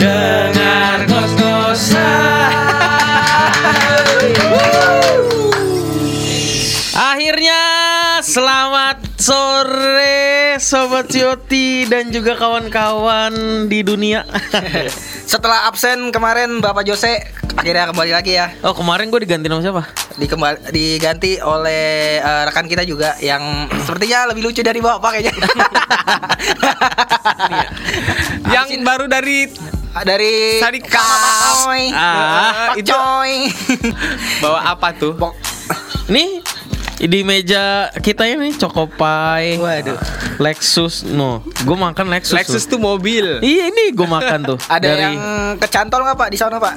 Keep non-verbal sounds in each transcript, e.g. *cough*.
Dengar ngos-ngosan. Akhirnya selamat sore Sobat Cioti dan juga kawan-kawan di dunia Setelah absen kemarin Bapak Jose akhirnya kembali lagi ya. Oh kemarin gue diganti nama siapa? Dikembali, diganti oleh eh, rekan kita juga yang sepertinya lebih lucu dari Bapak kayaknya. *laughs* Yang baru dari dari Sarika. Ah, Pak itu- *laughs* bawa apa tuh? Nih di meja kita ini Chocopai Waduh. Lexus No Gue makan Lexus Lexus tuh. tuh mobil. Iya ini gue makan tuh Ada Dari yang kecantol nggak Pak di sana Pak?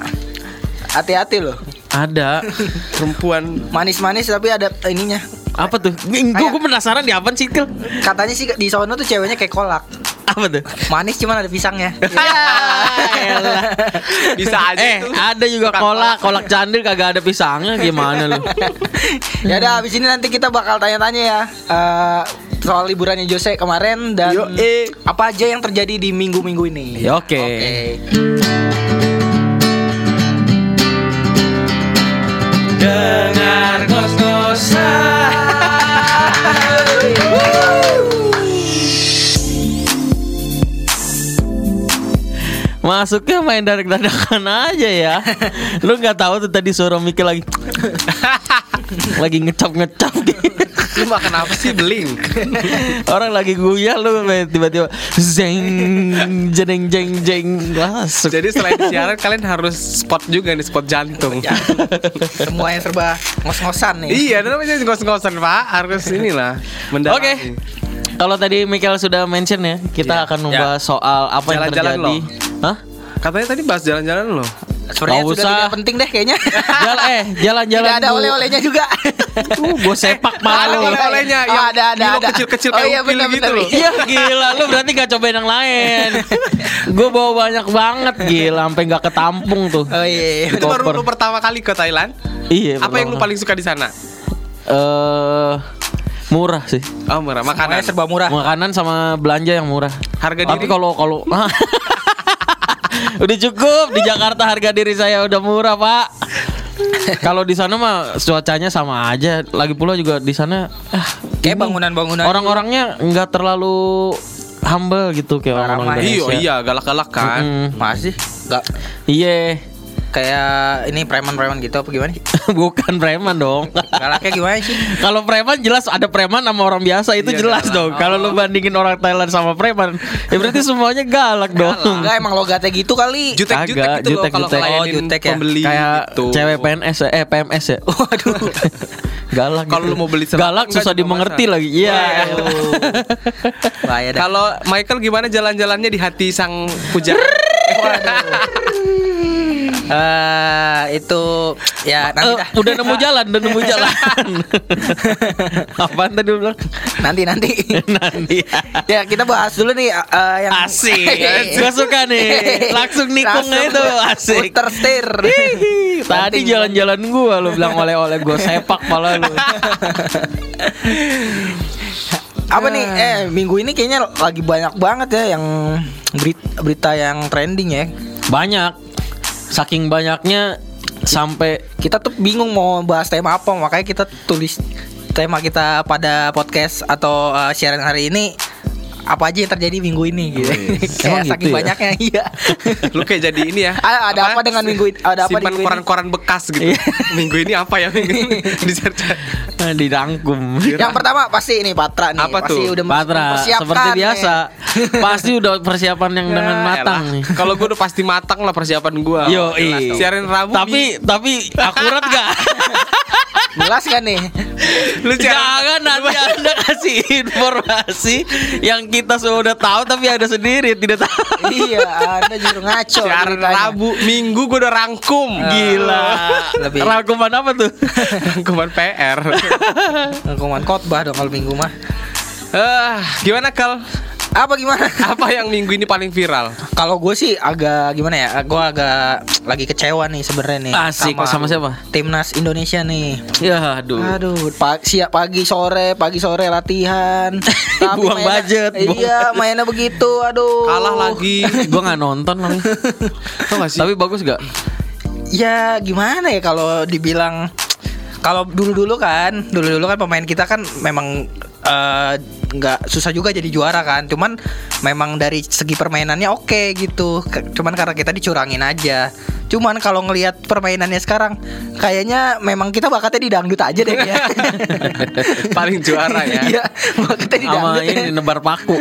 Hati-hati loh. Ada *laughs* Perempuan Manis-manis tapi ada ininya. Apa tuh? Gue penasaran di apa sih Kil? Katanya sih di sono tuh ceweknya kayak kolak. Apa tuh? Manis cuman ada pisangnya. *laughs* bisa aja eh tuh. ada juga Tukang kolak Kolak candil kagak ada pisangnya Gimana lu? *laughs* ya udah habis ini nanti kita bakal tanya-tanya ya eh, soal liburannya Jose kemarin dan Yo, eh. apa aja yang terjadi di minggu-minggu ini. Ya, oke. Dengar Masuknya main dari dadakan aja ya. Lu nggak tahu tuh tadi suara Mikil lagi lagi ngecap-ngecap gitu. Lu makan apa sih beling? Orang lagi guyah lu tiba-tiba zeng jeng jeng jeng masuk. Jadi selain siaran kalian harus spot juga nih spot jantung. Semua yang serba ngos-ngosan nih. iya, namanya ngos-ngosan pak. Harus inilah. mendalami. Oke. Kalau tadi Michael sudah mention ya, kita Iya. akan membahas soal apa yang Jalan-jalan terjadi. Hah? Katanya tadi bahas jalan-jalan loh. Sebenarnya Nggak sudah usah. tidak penting deh kayaknya. *laughs* Jalan eh jalan-jalan Tidak ada oleh-olehnya juga. *laughs* Uh, gue sepak Ada malu. oleh-olehnya Oh, yang ada, ada, ada. kecil-kecil Oh, kayak iya, benar, gitu loh. Iya gila lu berarti gak cobain yang lain *laughs* Gue bawa banyak banget gila Sampai gak ketampung tuh Oh iya. iya. Itu baru lu pertama kali ke Thailand. Iya Apa yang lu paling suka di sana? Eh Murah sih Oh murah makanan. Semuanya serba murah. Makanan sama belanja yang murah Harga Tapi diri? kalau kalau Udah cukup di Jakarta harga diri saya udah murah pak Kalau di sana mah cuacanya sama aja Lagi pula juga di sana ah, Kayak bangunan-bangunan. Orang-orangnya nggak terlalu humble gitu kayak orang-orang Ramai. Iya Indonesia iya galak-galak kan. Mm-mm. masih enggak Iya kayak ini preman-preman gitu apa gimana sih? *laughs* Bukan preman dong. Galaknya gimana sih? *laughs* Kalau preman jelas ada preman sama orang biasa itu Iya, jelas galak. dong. Kalau lu bandingin orang Thailand sama preman, ya berarti semuanya galak dong. Enggak emang logatnya gitu kali. Jutek-jutek Kagak, gitu loh jutek, kalau jutek. Oh, jutek ya. pembeli Kayak gitu. cewek PNS ya, eh PMS ya. Waduh. *laughs* galak. Kalau gitu. lu mau beli semak, galak enggak susah dimengerti masa. lagi. Iya. Dah. Kalau Michael gimana jalan-jalannya di hati sang pujaan? Eh itu ya nanti Eh, dah. udah nemu jalan, udah nemu jalan. *laughs* Apaan tadi bilang? Nanti nanti. Nanti. ya kita bahas dulu nih eh, yang Asik. *laughs* Gue suka nih. Langsung nikungnya itu *laughs* asik. Puter setir. Tadi jalan-jalan gua lu bilang oleh-oleh gua sepak pala lu. Apa nih? Eh minggu ini kayaknya lagi banyak banget ya yang berita, berita yang trending ya. Banyak. Saking banyaknya sampai Kita tuh bingung mau bahas tema apa, makanya kita tulis tema kita pada podcast atau eh, siaran hari ini apa aja yang terjadi minggu ini gitu. *laughs* Emang Kayak saking gitu ya? banyaknya *laughs* iya. Lu kayak jadi ini ya. Ada apa dengan minggu ini? Ada apa di Simpan koran-koran bekas gitu. Iya. *laughs* minggu ini apa ya minggu ini? Eh, dirangkum. Yang pertama pasti ini Patra nih. Apa pasti tuh? udah Patra seperti nih. biasa. Pasti udah persiapan yang dengan Ya, matang elah. nih. Kalau gue udah pasti matang lah persiapan gue. Yo, Siarin Rabu. Tapi tapi akurat gak? Jelas kan nih? Lu Jangan nanti *laughs* anda kasih informasi yang kita sudah tahu tapi ada sendiri tidak tahu. iya, Anda justru ngaco. siaran ceritanya. Rabu, Minggu gue udah rangkum. Gila. Lebih- Rangkuman apa tuh? *laughs* Rangkuman PR. Hukuman khotbah dong kalau minggu mah. Eh, gimana kal? Apa gimana? *laughs* Apa yang minggu ini paling viral? Kalau gue sih agak gimana ya? Gue agak lagi kecewa nih sebenarnya nih. Asik, sama siapa? Timnas Indonesia nih. Ya aduh. Aduh, pa- siap pagi sore, pagi sore latihan. *laughs* Tapi Buang mainnya- budget, Iya, mainnya begitu. Aduh. Kalah lagi. Gua nggak nonton lagi. *laughs* Tapi bagus gak? Ya gimana ya kalau dibilang kalau dulu-dulu kan, dulu-dulu kan pemain kita kan memang eh, nggak susah juga jadi juara kan. Cuman memang dari segi permainannya oke gitu. Ke- Cuman karena kita dicurangin aja. Cuman kalau ngelihat permainannya sekarang kayaknya memang kita bakatnya di dangdut aja deh ya. *laughs* Paling juara ya. Iya, bakatnya di dangdut. ini nebar paku.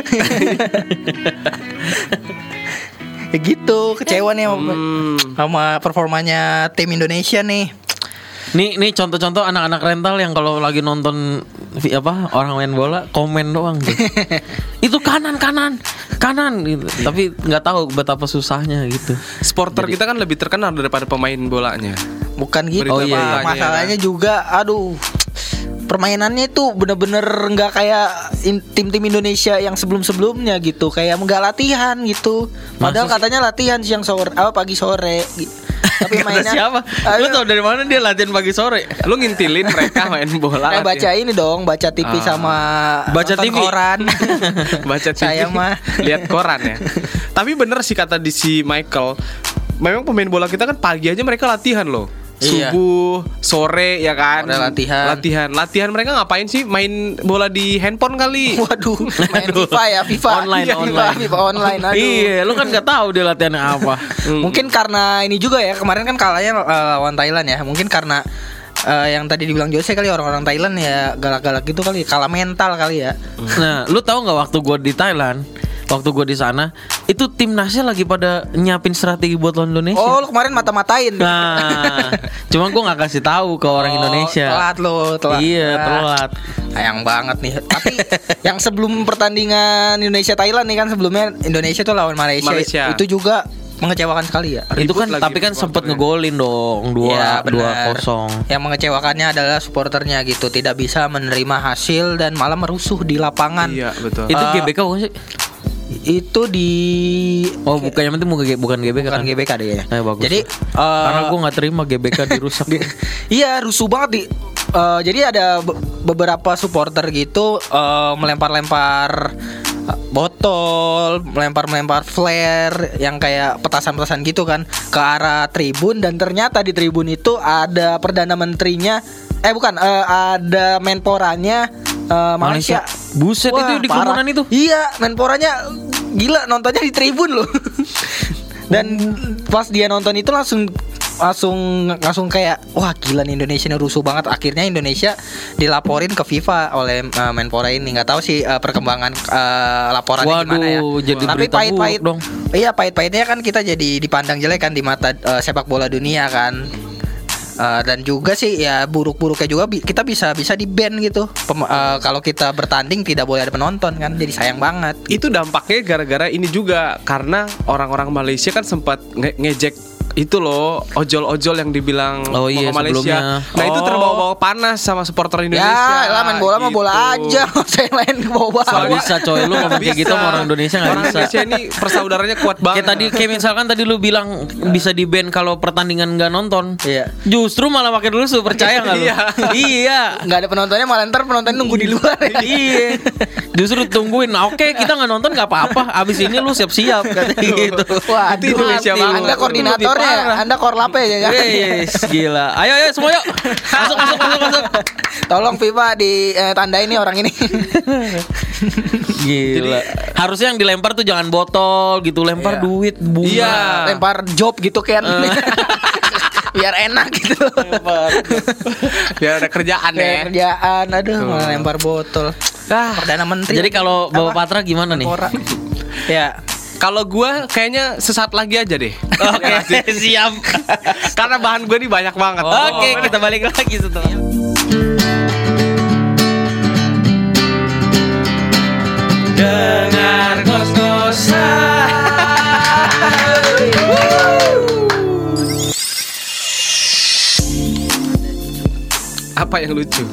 Ya *laughs* gitu, kecewa nih sama, Hmm. sama performanya tim Indonesia nih. Nih nih contoh-contoh anak-anak rental yang kalau lagi nonton apa orang main bola komen doang tuh. *laughs* Itu kanan kanan kanan gitu. Tapi nggak tahu betapa susahnya gitu. Supporter kita kan lebih terkenal daripada pemain bolanya. Bukan gitu, Oh, iya, iya. masalahnya juga, aduh, permainannya itu bener-bener nggak kayak in- tim-tim Indonesia yang sebelum-sebelumnya gitu, kayak nggak latihan gitu. Padahal sih? katanya latihan siang sore, apa pagi sore. gi- Tapi Kata mainnya siapa? Lu Aduh, tau dari mana dia latihan pagi sore? Lu ngintilin mereka *laughs* main bola. eh, baca ini dong, baca TV Ah. sama Baca TV. koran. *laughs* baca TV. Saya mah. lihat koran ya. Tapi bener sih kata di si Michael. Memang pemain bola kita kan pagi aja mereka latihan loh. Iya. Subuh, sore ya kan. Sore latihan. Latihan. Latihan mereka ngapain sih? Main bola di handphone kali. *laughs* Waduh, main Aduh. FIFA ya, FIFA. Online, Iya, online. FIFA, FIFA online. Aduh. Iya, lu kan nggak tahu dia latihannya apa. *laughs* Mungkin karena ini juga ya kemarin kan kalahnya eh, lawan Thailand ya. Mungkin karena eh, yang tadi dibilang Jose kali orang-orang Thailand ya galak-galak gitu kali, kalah mental kali ya. Nah, lu tahu nggak waktu gua di Thailand, waktu gua di sana, itu timnasnya lagi pada nyiapin strategi buat lawan Indonesia. Oh, lu kemarin mata-matain. Nah, cuma gua nggak kasih tahu ke orang Oh, Indonesia. Telat lo, telat. Iya, Ah, telat. Sayang banget nih. Tapi yang sebelum pertandingan Indonesia Thailand nih kan sebelumnya Indonesia tuh lawan Malaysia. Malaysia. Itu juga mengecewakan sekali ya. itu Ribut kan lagi tapi kan sempet supporternya. ngegolin dong dua Iya, dua benar. kosong. Yang mengecewakannya adalah supporternya gitu, tidak bisa menerima hasil dan malah merusuh di lapangan. Iya, betul. Itu Ah. GBK bukan sih? Itu di Oh bukan yang penting bukan bukan GBK bukan kan? GBK deh ya. Eh, bagus. Jadi Karena eh, gua nggak terima GBK dirusak. *laughs* Iya rusuh banget di eh, jadi ada be- beberapa supporter gitu eh, melempar-lempar botol, melempar-melempar flare yang kayak petasan-petasan gitu kan ke arah tribun dan ternyata di tribun itu ada perdana menterinya eh bukan eh, ada menporanya eh, Malaysia. Malaysia. Buset, itu di kerumunan itu? Iya, menporanya gila nontonnya di tribun loh. *laughs* Dan pas dia nonton itu langsung langsung langsung kayak wah gila nih Indonesia ini rusuh banget akhirnya Indonesia dilaporin ke FIFA oleh uh, Menpora ini nggak tahu sih uh, perkembangan uh, laporannya Waduh, gimana ya jadi tapi pahit-pahit dong. iya pahit-pahitnya kan kita jadi dipandang jelek kan di mata uh, sepak bola dunia kan Uh, dan juga sih ya buruk-buruknya juga kita bisa bisa di ban gitu. Pem- uh, kalau kita bertanding tidak boleh ada penonton kan jadi sayang banget. Itu dampaknya gara-gara ini juga karena orang-orang Malaysia kan sempat nge- ngejek itu loh ojol-ojol yang dibilang Oh mau iya, ke Malaysia. sebelumnya. Nah itu Oh. terbawa-bawa panas sama supporter Indonesia. Ya, lah main bola mah bola gitu. aja, *laughs* yang lain bawa Nggak bisa coy, lu ngomong kayak gitu sama orang Indonesia nggak Orang bisa. Indonesia ini persaudaranya kuat banget. Kayak tadi kayak misalkan tadi lu bilang bisa di ban kalau pertandingan nggak nonton. Iya. Justru malah makin rusuh, percaya nggak lu? *laughs* Iya. iya. Nggak ada penontonnya malah ntar penonton nunggu di luar. *laughs* iya. Justru tungguin. Nah, Oke, kita nggak nonton nggak apa-apa. Abis ini lu siap-siap katanya gitu. Wah, Itu Indonesia banget. Anda koordinatornya, Lebih parah. Anda korlapnya ya kan? Yes, gila. Ayo ayo semua yuk. Masuk masuk masuk masuk. Tolong FIFA di eh, tandai nih orang ini. *laughs* Gila. Harusnya yang dilempar tuh jangan botol gitu, lempar Iya. duit, bunga. Iya. Lempar job gitu kan. *laughs* Biar enak gitu. Biar ada kerjaan ya. Kayak kerjaan, aduh lempar botol. Ah, Perdana Menteri. Jadi kalau Bapak Apa? Patra gimana nih? Ya. Kalau gua kayaknya sesaat lagi aja deh. Oke, *laughs* *laughs* siap. *laughs* Karena bahan gue nih banyak banget. Oke, kita balik lagi setelah. Dengar Apa yang lucu?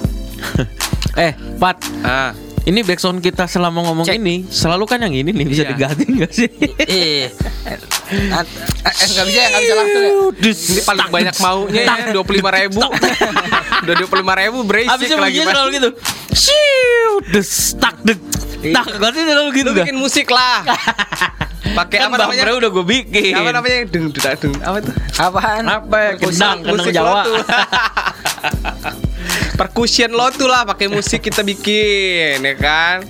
Eh, Pat, Ah, Ini backsound kita selama ngomong Cek. ini selalu kan yang ini nih bisa Iya. diganti nggak sih? Eh, Ah, eh, nggak bisa ya, nggak bisa langsung ya. Ini paling banyak maunya ya dua puluh lima ribu, udah *laughs* dua puluh lima ribu Abisnya berisik lagi. selalu gitu. Siu, des, tak, dek, tak. Gak sih selalu gitu dah. bikin musik lah. *laughs* Pakai Kan apa namanya? Udah gue bikin. Apa namanya? Deng deng deng. Apa itu? Apaan? Apa ya? Kendang Musik Jawa. *laughs* Percussion lo tuh lah pakai musik kita bikin ya kan.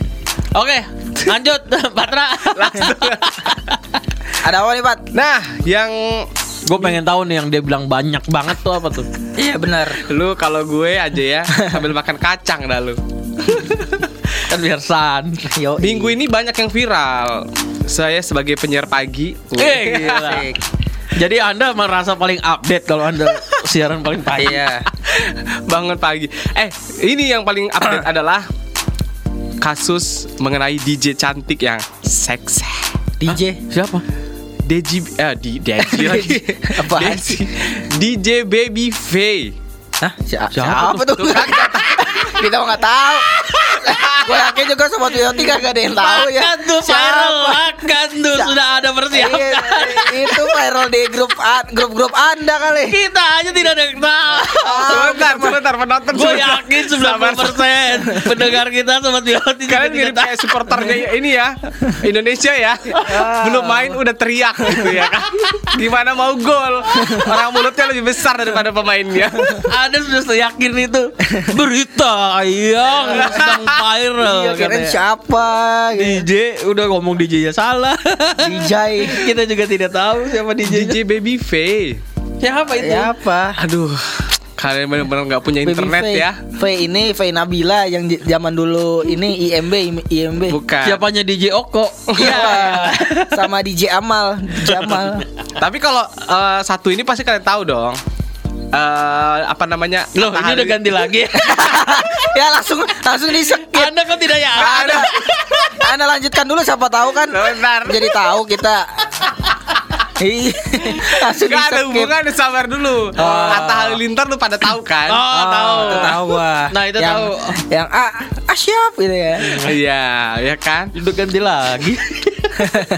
Oke, lanjut *laughs* Patra. *laughs* Ada apa nih, Pat? Nah, yang gue pengen tahu nih yang dia bilang banyak banget tuh apa tuh? Iya benar. lu kalau gue aja ya sambil makan kacang dah lu. Kan biar san. Yo. Minggu ini banyak yang viral. Saya sebagai penyiar pagi. Eh, gila. Jadi anda merasa paling update kalau anda siaran paling pagi. Iya. *laughs* bangun pagi. Eh, ini yang paling update *clears throat* adalah kasus mengenai DJ cantik yang seks. DJ. Siapa? DJ eh di DJ *laughs* lagi. Apaan DJ, DJ Baby Faye. Hah? Siapa, Siapa siapa tuh? Kita mah nggak tahu. *laughs* Gue yakin juga sobat Yoti kagak ada yang tahu ya. Makan tuh viral, makan tuh sudah ada persiapan. Iya, itu viral di grup grup-grup Anda kali. Kita aja tidak ada yang tahu. sebentar, sebentar penonton. Gue yakin Sabar, 90 persen pendengar kita sobat Yoti Kalian mirip kayak supporternya ini ya Indonesia ya Belum main udah teriak gitu ya kan Gimana mau gol Orang mulutnya lebih besar daripada pemainnya Ada sudah yakin itu berita yang sedang viral. Iya, katanya. siapa? gitu. DJ udah ngomong DJ nya salah. DJ. *laughs* Kita juga tidak tahu siapa DJ. DJ Baby Faye Siapa itu? Siapa? Aduh Kalian benar-benar nggak punya Baby internet Faye. ya Faye ini Faye Nabila yang zaman dulu ini IMB IMB. Bukan Siapanya DJ Oko? Iya. *laughs* Sama DJ Amal, DJ Amal. Tapi kalau eh, satu ini pasti kalian tahu dong Eh apa namanya Loh, ini udah ganti lagi. *laughs* ya langsung langsung di skip. Anda kok tidak ya? Ada. *laughs* Anda lanjutkan dulu siapa tahu kan. Bentar. Jadi tahu kita. Langsung Gak ada hubungan sabar dulu Atta Halilintar lu pada tahu kan Oh, tahu. itu tahu gua. Nah, itu yang, tahu. Yang ah, ah siap gitu ya. Iya ya kan Udah ganti lagi.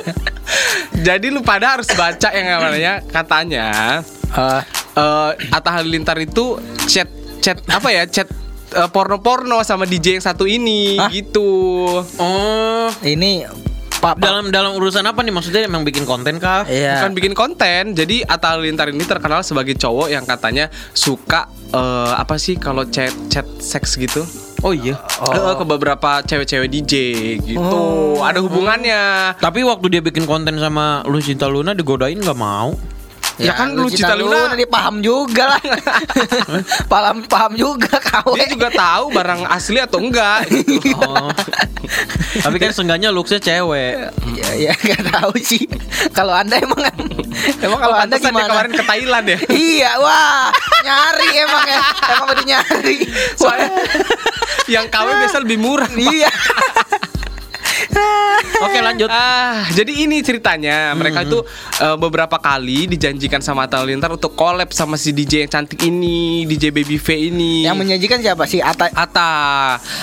*laughs* Jadi lu pada harus baca yang namanya katanya Ah, eh Atta Halilintar itu chat chat apa ya chat eh, porno-porno sama DJ yang satu ini Hah? gitu. Oh, ini Pak dalam dalam urusan apa nih maksudnya emang bikin konten kah? Iya. Bukan bikin konten. Jadi Atta Halilintar ini terkenal sebagai cowok yang katanya suka eh, apa sih kalau chat chat seks gitu. Oh iya. Eh, ke beberapa cewek-cewek DJ gitu. Oh. Ada hubungannya. Tapi waktu dia bikin konten sama Lucinta Luna digodain nggak mau. Ya kan lu Cita Luna. dia paham juga lah. *laughs* paham paham juga kau. Dia juga tahu barang asli atau enggak. gitu. *laughs* Oh. Tapi kan seenggaknya looksnya cewek. Iya, ya nggak tahu sih. Kalau anda emang emang kalau Oh, anda gimana? kemarin ke Thailand ya. *laughs* iya, wah nyari emang ya, emang udah nyari. Soalnya yang KW biasa lebih murah. Iya. *laughs* Oke lanjut. Ah, jadi ini ceritanya. Mereka itu eh, beberapa kali dijanjikan sama Atta Halilintar untuk collab sama si DJ yang cantik ini, DJ Baby V ini. Yang menyajikan siapa sih? Ata. Atta.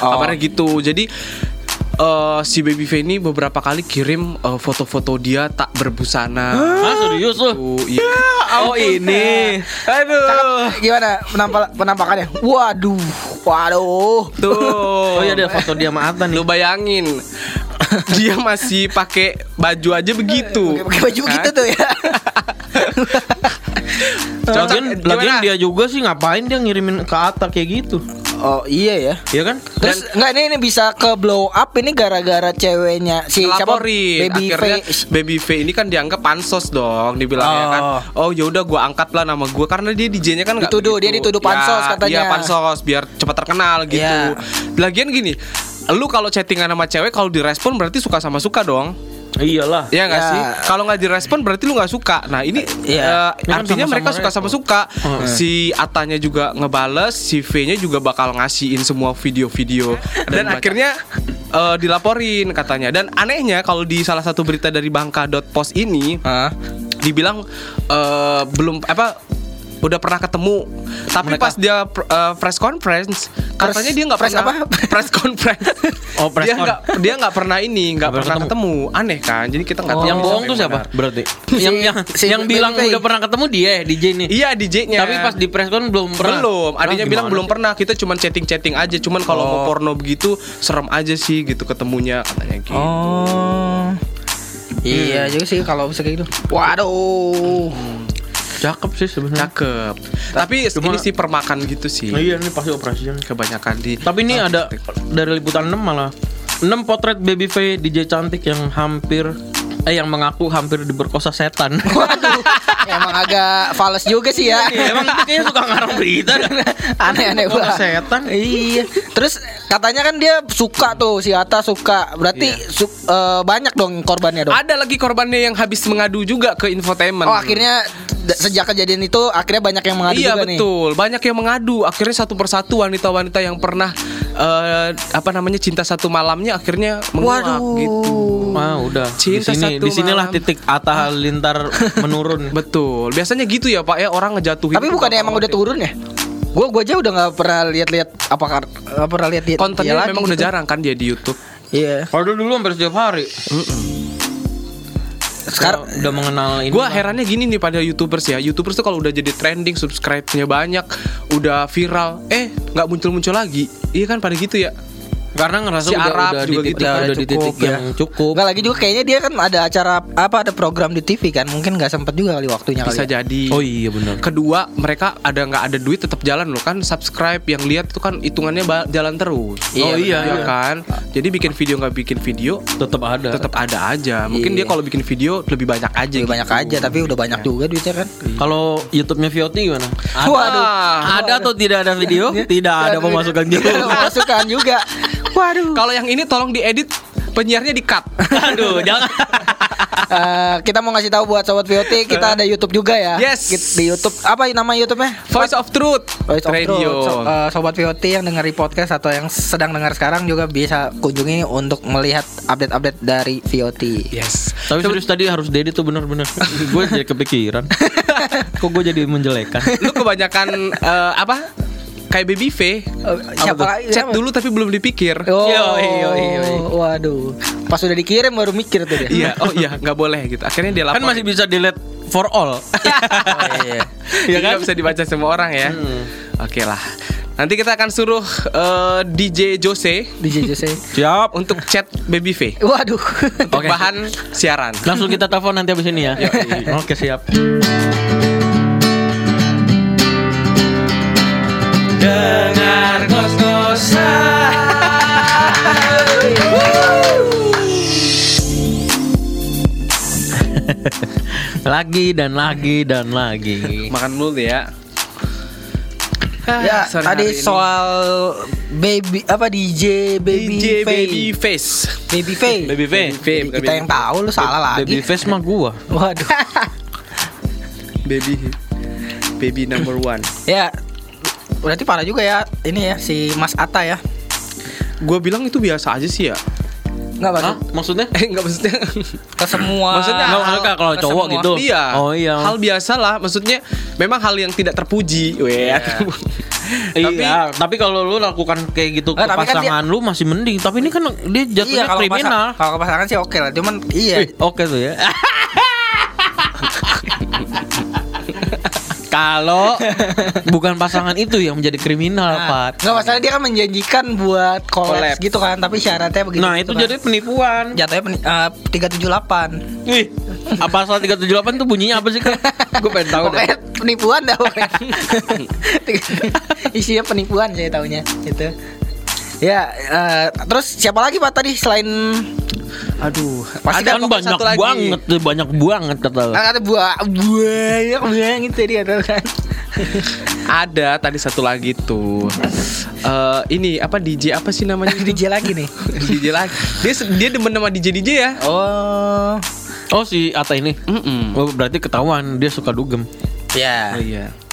Oh. Kabarnya gitu. Jadi eh, si Baby V ini beberapa kali kirim eh, foto-foto dia tak berbusana. Ah serius lu? Tuh, iya. Oh ini. Aduh. Gimana penampal penampakannya? Waduh, waduh. Tuh. Oh iya ada foto dia sama Atan Lu bayangin *laughs* dia masih pakai baju aja begitu. Pakai baju Kan? gitu tuh ya. *laughs* Lagian, lagian dia juga sih ngapain dia ngirimin ke Atta kayak gitu? Oh iya ya. Iya kan? Terus enggak ini, ini bisa ke blow up ini gara-gara ceweknya si siapa? Baby akhirnya. Baby V ini kan dianggap pansos dong dibilangnya Oh. kan oh ya udah gua angkat lah nama gua karena dia DJ-nya kan nggak Dituduh, begitu. dia dituduh pansos Ya, katanya. iya pansos biar cepat terkenal gitu Iya. lagian gini lu kalau chattingan sama cewek kalau direspon berarti suka sama suka dong Iyalah. Iya nggak Ya. sih? Kalau nggak direspon berarti lu nggak suka. Nah ini Ini kan artinya sama-sama mereka suka sama suka. Si Atanya juga ngebales, si V-nya juga bakal ngasihin semua video-video. Dan, baca. akhirnya eh, dilaporin katanya. Dan anehnya kalau di salah satu berita dari Bangka.pos ini Hah? dibilang eh, belum apa udah pernah ketemu. Tapi Mereka- pas dia eh, press conference, katanya dia nggak press pernah apa? *laughs* press conference. Oh, press dia con. nggak dia nggak pernah ini, nggak pernah pernah ketemu. Aneh kan? Jadi kita nggak tahu yang bohong tuh siapa? benar. Berarti *laughs* Si- yang yang si yang bilang udah pernah ketemu dia DJ nih. Iya DJ-nya. Tapi pas di press con belum pernah. belum, adanya bilang belum sih? pernah. Kita cuma chatting-chatting aja. Cuman kalau mau Oh. porno begitu serem aja sih gitu ketemunya katanya gitu. Oh. Iya juga sih kalau bisa kayak gitu. Waduh. Cakep sih sebenarnya. Cakep. Tapi Cuma- ini sih permakan gitu sih. Iya ini pasti operasinya. Kebanyakan di Tapi ini ada dari liputan 6 malah 6 potret baby Faye DJ cantik yang hampir eh yang mengaku hampir diperkosa setan. *laughs* Waduh. Emang agak fals juga sih ya. Iya, Emang itu kayaknya suka ngarang berita. *laughs* Aneh-aneh banget. setan? Iya. Terus katanya kan dia suka tuh si Ata suka. Berarti su- eh, banyak dong korbannya dong. Ada lagi korbannya yang habis mengadu juga ke infotainment. Oh akhirnya sejak kejadian itu akhirnya banyak yang mengadu iya juga nih. betul, banyak yang mengadu. Akhirnya satu persatu wanita-wanita yang pernah eh, apa namanya cinta satu malamnya akhirnya menguak Waduh. gitu. Ah, udah. Di Cinta sini satu di sinilah malam. titik Atta Halilintar menurun. *laughs* Betul. Biasanya gitu ya Pak ya orang ngejatuhin. Tapi bukannya emang udah turun ya? Gue gue aja udah nggak pernah lihat-lihat apakah nggak pernah lihat dia Kontennya memang udah gitu. jarang kan dia di YouTube. Iya. Kalau dulu hampir setiap hari. Sekarang Udah- udah mengenal ini. Gua herannya gini nih pada YouTubers ya. YouTubers tuh kalau udah jadi trending, subscribe-nya banyak, udah viral, eh nggak muncul-muncul lagi. Iya kan pada gitu ya. Karena ngerasa Si udah, Arab udah juga di titik, gitu. udah, Udah di cukup, titik ya. yang cukup. Enggak lagi juga kayaknya dia kan ada acara apa ada program di TV kan mungkin nggak sempet juga kali waktunya Bisa kali. ya. jadi. Oh iya benar. Kedua, mereka ada nggak ada duit tetap jalan loh kan subscribe yang lihat itu kan hitungannya jalan terus. Iya, oh iya, benar. kan. Jadi bikin video nggak bikin video Tetap ada. tetap ada aja. Mungkin Iya. dia kalau bikin video lebih banyak aja. Lebih gitu. banyak aja tapi udah banyak juga duitnya kan. Kalau YouTube-nya Vioti gimana? Waduh. Ada atau tidak ada video? *laughs* Tidak ada pemasukan juga. ada pemasukan juga. *laughs* Waduh. Kalau yang ini tolong diedit penyiarnya di cut. *laughs* Aduh, jangan. Eh, kita mau ngasih tahu buat sobat VOT kita ada YouTube juga ya. Yes. Di YouTube apa nama YouTube-nya? Voice of Truth Voice of Radio. Truth. So- eh, sobat VOT yang dengar di podcast atau yang sedang dengar sekarang juga bisa kunjungi untuk melihat update-update dari VOT. Yes. Tapi serius tadi harus Dedi tuh bener-bener Gue jadi kepikiran *laughs* Kok gue jadi menjelekan Lu kebanyakan eh, apa? Kayak Baby V. Eh, siapa? Chat Siapa? dulu tapi belum dipikir. Oh, Yoi, yoi, yoi. waduh. Pas udah dikirim baru mikir tuh dia. Iya, oh iya, nggak boleh gitu. Akhirnya dia lapor. Kan masih bisa delete for all *laughs* Oh, iya. ya kan? kan bisa dibaca semua orang ya. Oke lah. Nanti kita akan suruh eh, DJ Jose DJ Jose. Siap untuk chat Baby V Waduh. untuk Oke. bahan siaran. Langsung kita telepon nanti abis ini ya Oke siap Dengar *laughs* Lagi dan lagi dan lagi Makan dulu ya. ya, sore tadi soal baby apa DJ baby DJ Faye. Baby Face. Baby Faye. Baby V Baby Kita Baby- yang tahu lu salah Baby lagi. face mah gua *laughs* Waduh. Baby *laughs* Baby number one. ya berarti parah juga ya ini ya si Mas Ata ya. Gue bilang itu biasa aja sih ya. Enggak Hah? maksud Maksudnya? *laughs* Eh nggak maksudnya. *laughs* ke semua. Maksudnya Nggak, maksudnya kalau ke cowok semua. gitu. Iya. Oh, iya. Hal biasa lah. Maksudnya memang hal yang tidak terpuji. Weh. *laughs* Tapi iya, tapi kalau lu lakukan kayak gitu ke Nggak, tapi kan pasangan lu masih mending. Tapi ini kan dia jatuhnya Iya kalau kriminal. pasang, kalau ke pasangan sih oke lah. Cuman iya. Oke tuh ya. Kalau bukan pasangan itu yang menjadi kriminal, Pak. Enggak masalah dia kan menjanjikan buat Collab. gitu kan, tapi syaratnya begitu. Nah, itu jadi penipuan. jatuhnya peni- eh, 378. Wih, apa pasal 378 tuh bunyinya apa sih, Kak? Gue pengen tahu deh. Penipuan dah pokoknya. *laughs* Isinya penipuan saya taunya itu. Ya, eh, terus siapa lagi Pak tadi selain aduh, Pasti ada kan banyak satu lagi. banget tuh, banyak banget kata kan kata buah banyak banget tadi kata kan. Ada tadi satu lagi tuh. Eh ini apa DJ apa sih namanya? *laughs* DJ lagi nih. *laughs* DJ lagi. Dia dia demen sama DJ DJ ya. Oh. Oh, si Ata ini. Mm-mm. Oh, berarti ketahuan dia suka dugem. Ya. Oh iya. Kalau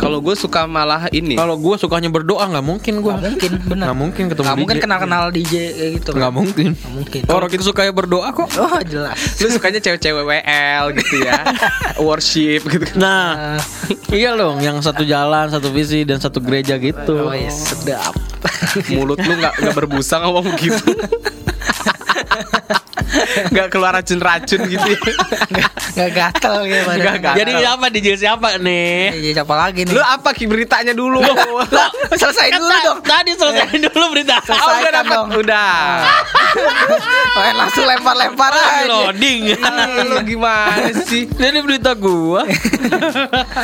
Kalau gue suka malah ini. Kalau gue sukanya berdoa nggak mungkin gue. Nggak mungkin, benar. Nggak mungkin ketemu Nggak mungkin DJ. kenal-kenal DJ kayak gitu. Nggak mungkin. Nggak mungkin. Orang kita sukanya berdoa kok. Oh jelas. Lu sukanya cewek-cewek WL gitu ya. *laughs* Worship gitu. Nah, *laughs* iya loh, yang satu jalan, satu visi dan satu gereja gitu. Oh iya sedap. Mulut lu nggak nggak berbusa ngomong gitu. *laughs* *laughs* Nggak keluar racun-racun gitu ya. Nggak- Nggak gatel gitu. *laughs* Nggak gatel. Jadi apa DJ siapa nih? Iya, siapa lagi nih? Lu apa ki beritanya dulu? *laughs* Selesai dulu dong. Tadi selesai dulu berita. Oh, udah Selesaikan dapat. dong. Udah. Langsung lempar-lempar aja. loading. Lu gimana sih? Jadi berita gua.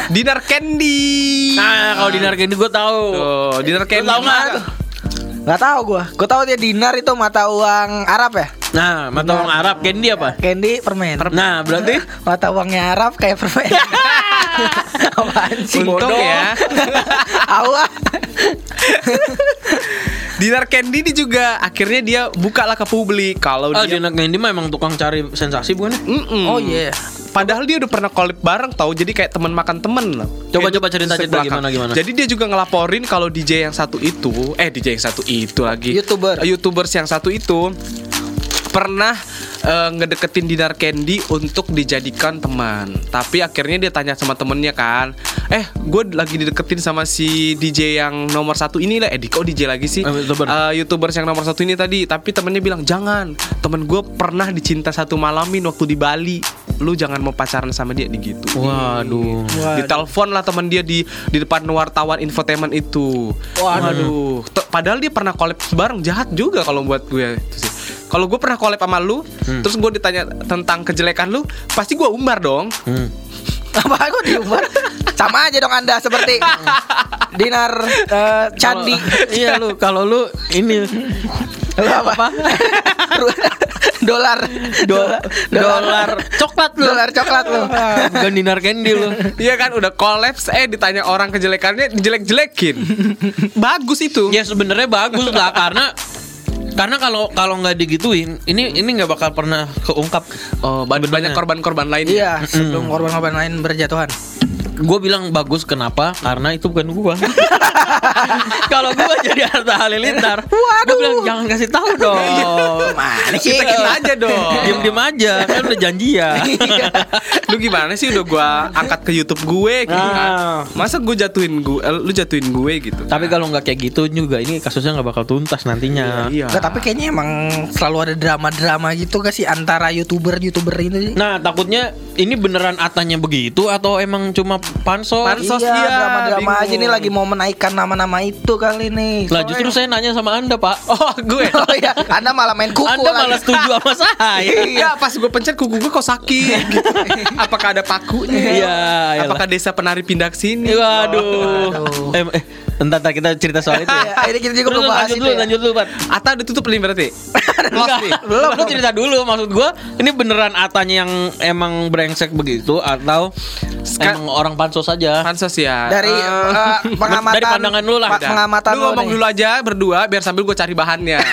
Dinner candy. Nah, kalau dinar candy gua tahu. Tuh, dinner candy. tahu nggak? Gak tahu gua. Gua tahu dia dinar itu mata uang Arab ya. Nah, mata uang Arab candy apa? Candy permen. Nah, berarti *laughs* Mata uangnya Arab kayak permen. *laughs* Apaan sih? Untung Bodoh. ya. Awah. Dinner candy ini juga akhirnya dia bukalah ke publik kalau ah, dia dinar candy mah emang tukang cari sensasi bukan? ya? Mm-mm. Oh iya. Padahal dia udah pernah collab bareng tau Jadi kayak teman makan temen lah Coba- Kayak coba cerita- cerita gimana- gimana. Jadi dia juga ngelaporin kalau DJ yang satu itu Eh DJ yang satu itu lagi YouTuber. Eh, Youtubers yang satu itu Pernah eh, ngedeketin Dinar Candy untuk dijadikan teman. Tapi akhirnya dia tanya sama temennya kan Eh gue lagi dideketin sama si DJ yang nomor satu ini lah. Eh di- kok DJ lagi sih. Eh, YouTuber. Eh, Youtubers yang nomor satu ini tadi. Tapi temennya bilang jangan Temen gue pernah dicinta satu malamin waktu di Bali. Lu jangan mau pacaran sama dia. Di gitu. Waduh. Ditelepon lah teman dia di di depan wartawan infotainment itu. Waduh. T- Padahal dia pernah collab bareng. Jahat juga kalau buat gue. Itu sih. Kalau gue pernah collab sama lu, terus gue ditanya tentang kejelekan lu, pasti gue umbar dong. Hmm. *laughs* Apa aku diumbar? Sama aja dong Anda seperti dinar eh, candi. Kalau- *laughs* iya lu, kalau lu ini Lu apa? *laughs* dolar. do- dolar coklat lu. Dolar coklat lu. Bukan dinar candy lu. Iya kan udah kolaps eh ditanya orang kejelekannya jelek-jelekin. Bagus itu. Ya sebenarnya bagus lah karena karena kalau kalau nggak digituin, ini ini nggak bakal pernah keungkap. Oh, banyak korban-korban lainnya. Iya, sebelum korban-korban lain berjatuhan. Gue bilang bagus kenapa? Karena itu bukan gua. *laughs* kalau gua jadi Harta Halilintar, gue bilang jangan kasih tahu dong. Mana sih? Kita kita aja dong. *laughs* Diem diem aja, kan udah janjian. lu gimana sih udah gua angkat ke YouTube gue gitu Nah. kan? Masa gue jatuhin gue, eh, lu jatuhin gue gitu? Tapi kalau nggak kayak gitu juga, ini kasusnya nggak bakal tuntas nantinya. Iya. Nggak, tapi kayaknya emang selalu ada drama-drama gitu gak sih antara youtuber-youtuber ini sih? Nah takutnya ini beneran atanya begitu atau emang cuma pansos? Pansos. iya, dia, drama-drama bingung. aja nih lagi mau menaikkan nama-nama itu kali nih. Lah justru saya nanya sama anda pak. *laughs* Oh gue. *laughs* Oh iya, Anda malah main kuku anda lagi. malah setuju sama *laughs* saya. Iya pas gue pencet kuku gue kok sakit gitu. Apakah ada pakunya? Iya. Apakah desa penari pindah ke sini? Waduh. Waduh. Eh, eh, entar, entar kita cerita soal itu ya. *laughs* Ini kita juga belum bahas lanjut dulu, ya. lanjut dulu, Pat. Ata udah tutup nih berarti. Enggak, nih. belum. Lu cerita dulu maksud gua ini beneran atanya yang emang brengsek begitu atau Ska- emang orang pansos saja? Pansos ya. Dari Eh, eh, pengamatan dari pandangan lu lah. pengamatan lu ngomong nih. dulu aja berdua biar sambil gue cari bahannya. *laughs*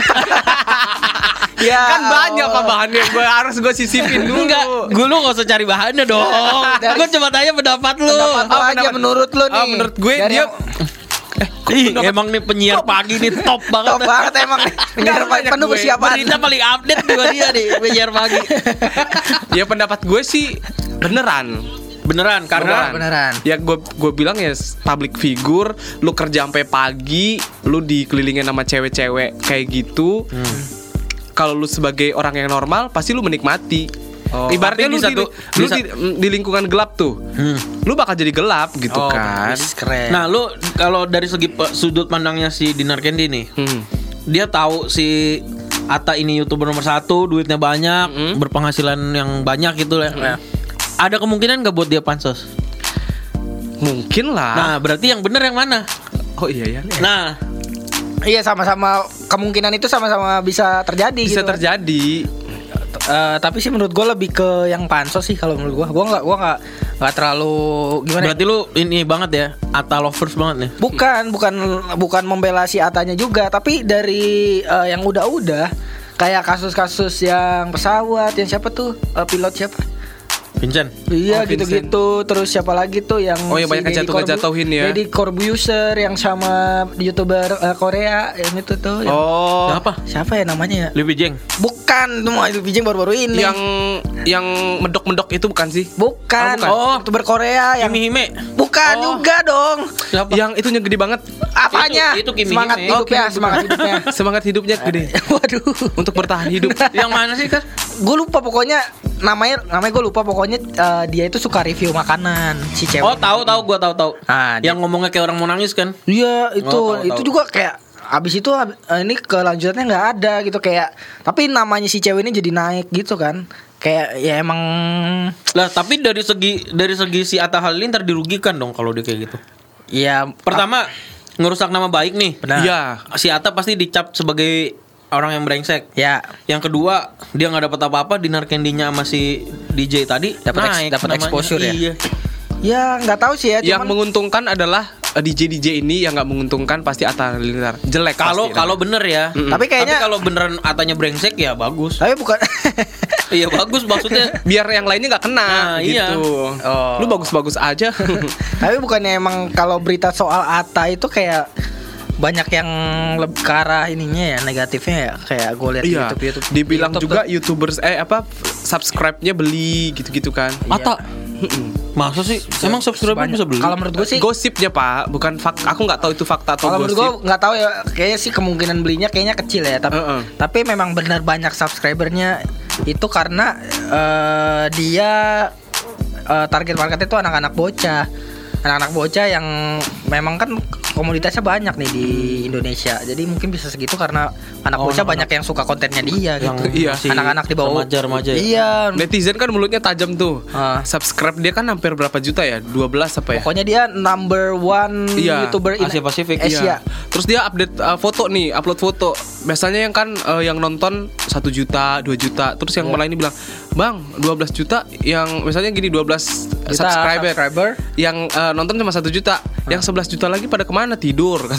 Ya, kan banyak kok bahannya gue harus gue sisipin dulu. Enggak, gue lu gak usah cari bahannya dong. *laughs* Dari- gue cuma tanya pendapat lu. Pendapat lu Oh, aja pendapat- menurut lu nih. Oh, menurut gue Dari dia yang Ih, emang nih penyiar pagi nih top *laughs* banget. top banget emang nih. *laughs* Banyak penuh gue. kesiapan. Berita paling update juga dia nih *laughs* penyiar pagi. ya pendapat gue sih beneran. Beneran karena Beneran. Ya gue gue bilang ya public figure, lu kerja sampai pagi, lu dikelilingin sama cewek-cewek kayak gitu. Hmm. Kalau lu sebagai orang yang normal, pasti lu menikmati. Oh, Ibaratnya lu, di di, satu- lu di di, di lingkungan gelap tuh, Hmm. lu bakal jadi gelap gitu Oh, kan. Keren. Nah, lu kalau dari segi pe- sudut pandangnya si Dinar Candy nih, Hmm. dia tahu si Ata ini youtuber nomor satu, duitnya banyak, Mm-mm. berpenghasilan yang banyak gitu lah. Ada kemungkinan nggak buat dia pansos? Mungkin lah. Nah, berarti yang bener yang mana? oh iya ya. Nah, Iya sama-sama kemungkinan itu sama-sama bisa terjadi Bisa gitu. terjadi. Eh, tapi sih menurut gue lebih ke yang pansos sih kalau menurut gue. Gue nggak gue nggak nggak terlalu gimana. ya? berarti lu ini banget ya, Ata lovers banget nih. Bukan bukan bukan membela si Atanya juga, tapi dari eh, yang udah-udah kayak kasus-kasus yang pesawat yang siapa tuh Eh, pilot siapa? Vincent. Iya Oh, gitu-gitu Terus siapa lagi tuh yang Oh, yang banyak Deddy ngejatuh-ngejatuhin Corbu- ya. Deddy Corbuzier yang sama youtuber eh, Korea Yang itu tuh yang- Oh, Siapa? Siapa ya namanya ya? Livi Jeng. Bukan, itu mah itu Bijeng baru-baru ini yang yang medok-medok itu bukan sih? Bukan, Oh, bukan. youtuber Korea yang Kimi Hime. Bukan Oh. juga dong Siapa? Yang itunya gede banget. Apanya? Itu- itu Kimi semangat Hime. hidupnya, Oh, Kimi- semangat hidupnya *laughs* Semangat hidupnya gede *laughs* Waduh untuk bertahan hidup. yang mana sih kan? Gue lupa pokoknya namanya namanya gue lupa pokoknya eh, dia itu suka review makanan si cewek. Oh tahu tahu gua tahu tahu. Ah, dia- yang ngomongnya kayak orang mau nangis kan? Iya itu Oh, tahu, itu tahu. juga kayak abis itu eh, ini kelanjutannya nggak ada gitu kayak tapi namanya si cewek ini jadi naik gitu kan kayak ya emang Lah tapi dari segi dari segi si Atta Halilintar dirugikan dong kalau dia kayak gitu. ya Pertama ngerusak nama baik nih. Benar. Iya. Si Atta pasti dicap sebagai orang yang brengsek. ya Yang kedua dia nggak dapat apa-apa di narkendinya sama si DJ tadi Dapat dapat exposure ya? Iya. ya nggak tahu sih ya Yang cuman menguntungkan adalah eh, DJ DJ ini yang nggak menguntungkan pasti Atta Halilintar. Jelek Kalau kalau bener ya. Tapi kayaknya- kalau beneran Atanya brengsek ya bagus. tapi bukan *laughs* iya bagus maksudnya. *laughs* biar yang lainnya nggak kena Nah, iya. gitu. Oh. Lu bagus-bagus aja. tapi bukannya emang kalau berita soal Ata itu kayak banyak yang lebih ke arah ininya ya negatifnya ya kayak gue lihat di iya. YouTube YouTube Dibilang YouTube juga tuh- YouTubers eh apa subscribe-nya beli gitu-gitu kan. Atta. Masa sih? Emang subscriber Banyak. bisa beli? kalau menurut gue sih Gosipnya Pak, bukan fak. Aku nggak tahu itu fakta atau Kalau menurut gosip. gue nggak tahu ya, kayaknya sih kemungkinan belinya kayaknya kecil ya. Tapi Heeh. tapi memang benar banyak subscribernya itu karena eh, dia eh, target marketnya itu anak-anak bocah, anak-anak bocah yang memang kan komunitasnya banyak nih di Indonesia. Jadi mungkin bisa segitu karena anak Oh, bocah anak-anak. banyak yang suka kontennya dia Yang gitu. Iya. Anak-anak di bawah remaja-remaja ya? Iya. Netizen kan mulutnya tajam tuh. Ah. Subscribe dia kan hampir berapa juta ya? 12 apa ya? Pokoknya dia number one Iya, youtuber in Asia Pasifik. Asia. Iya. Terus dia update uh, foto nih, upload foto. Biasanya yang kan uh, yang nonton 1 juta, 2 juta. Terus yang malah ini bilang, "Bang, 12 juta yang misalnya gini 12 Juta subscriber. subscriber. Yang uh, nonton cuma 1 juta. Yang 11 juta lagi pada ke mana? Tidur." *laughs*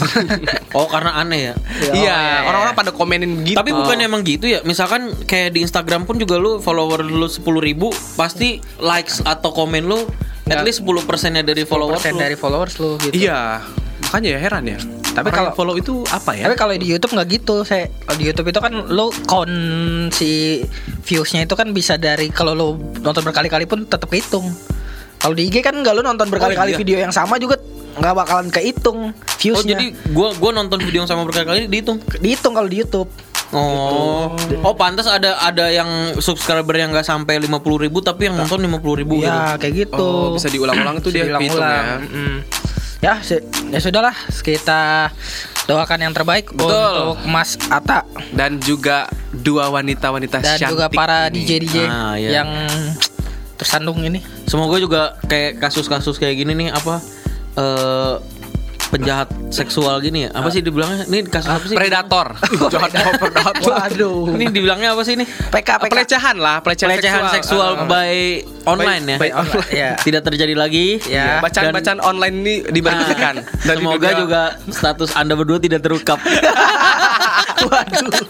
Oh karena aneh ya. Iya, iya, orang-orang pada komenin gitu. Tapi bukan emang gitu ya. Misalkan kayak di Instagram pun juga lu follower lu 10.000 ribu pasti likes atau komen lu at least 10 persennya dari followers persen lu. dari followers lu gitu. Iya. Makanya ya heran ya. Tapi kalau- follow itu apa ya? Tapi kalau di YouTube nggak gitu, saya kalau di YouTube itu kan lo count si viewsnya itu kan bisa dari kalau lo nonton berkali-kali pun tetap kehitung. Kalau di IG kan nggak lo nonton berkali-kali iya. video yang sama juga nggak bakalan kehitung Oh viewsnya. jadi gua gua nonton video yang sama berkali-kali dihitung. dihitung kalau di YouTube. Oh. Oh pantas ada ada yang subscriber yang nggak sampai 50.000 ribu tapi yang nonton 50.000 ribu gitu. Ya kayak gitu. Oh, bisa diulang-ulang tuh Bisa dia kehitung ya. diulang-ulang. Ya, ya sudahlah kita doakan yang terbaik Betul. untuk Mas Ata Dan juga dua wanita-wanita dan cantik juga para ini. DJ DJ Ah, iya. yang tersandung ini. Semoga juga kayak kasus-kasus kayak gini nih apa eh penjahat seksual gini ya. Apa sih dibilangnya? Ini kasus apa sih? Predator. *laughs* Jahat mau predator. Waduh. Ini dibilangnya apa sih ini? PK PK Pelecehan lah, pelecehan, Pelecehan seksual, Ah, ah. by online ya. by online. Ya. *laughs* Tidak terjadi lagi. Ya. Bacaan-bacaan online ini diberhentikan. Nah, Dan semoga dunia- juga status Anda berdua tidak terungkap. *laughs* Waduh.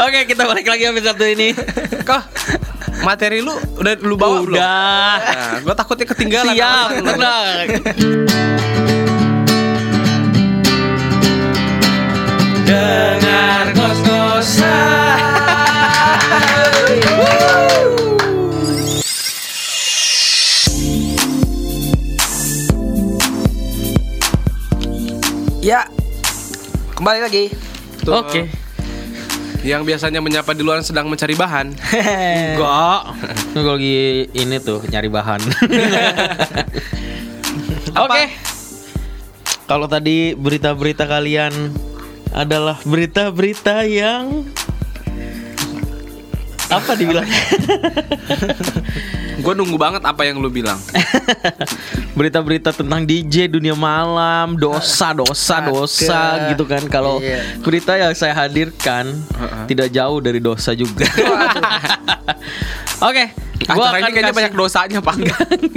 Oke, kita balik lagi episode satu ini. Kok materi lu udah lu bawa belum? Udah. Nah, gua takutnya ketinggalan. Siap, tenang. Dengar Ya. Kembali lagi. Tuh. Oke. Yang biasanya menyapa di luar sedang mencari bahan. *laughs* Enggak. Gue lagi ini tuh nyari bahan. *laughs* Oke. Kalau tadi berita-berita kalian adalah berita-berita yang apa dibilangnya? Gue nunggu banget apa yang lu bilang. *laughs* Berita-berita tentang DJ dunia malam, dosa, dosa, dosa Astaga. gitu kan. Kalau Iya. berita yang saya hadirkan Heeh. tidak jauh dari dosa juga. *laughs* Oke, gua Acara ini akan kayaknya kasih- banyak dosanya pak.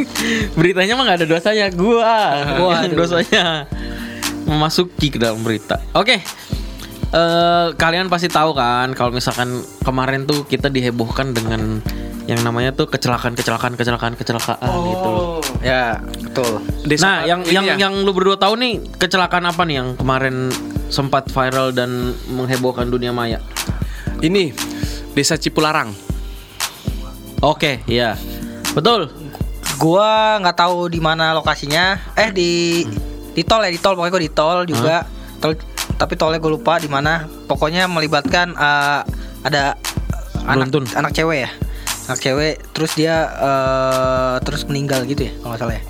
*laughs* Beritanya mah gak ada dosanya Gua Gua yang Waduh. dosanya Memasuki ke dalam berita Oke eh, Kalian pasti tahu kan Kalau misalkan kemarin tuh kita dihebohkan dengan yang namanya tuh kecelakaan kecelakaan kecelakaan kecelakaan gitu loh. Ya, betul. Desa- Nah, yang yang ya? yang lu berdua tahu nih kecelakaan apa nih yang kemarin sempat viral dan menghebohkan dunia maya? ini Desa Cipularang. Oke, iya. Betul. Gua nggak tahu di mana lokasinya. Eh di di tol ya, di tol pokoknya gua di tol juga. Tol tapi tolnya gue lupa di mana. Pokoknya melibatkan eh, ada anak Beruntun. anak cewek ya. Anak cewek terus dia eh, terus meninggal gitu ya kalau nggak salah ya.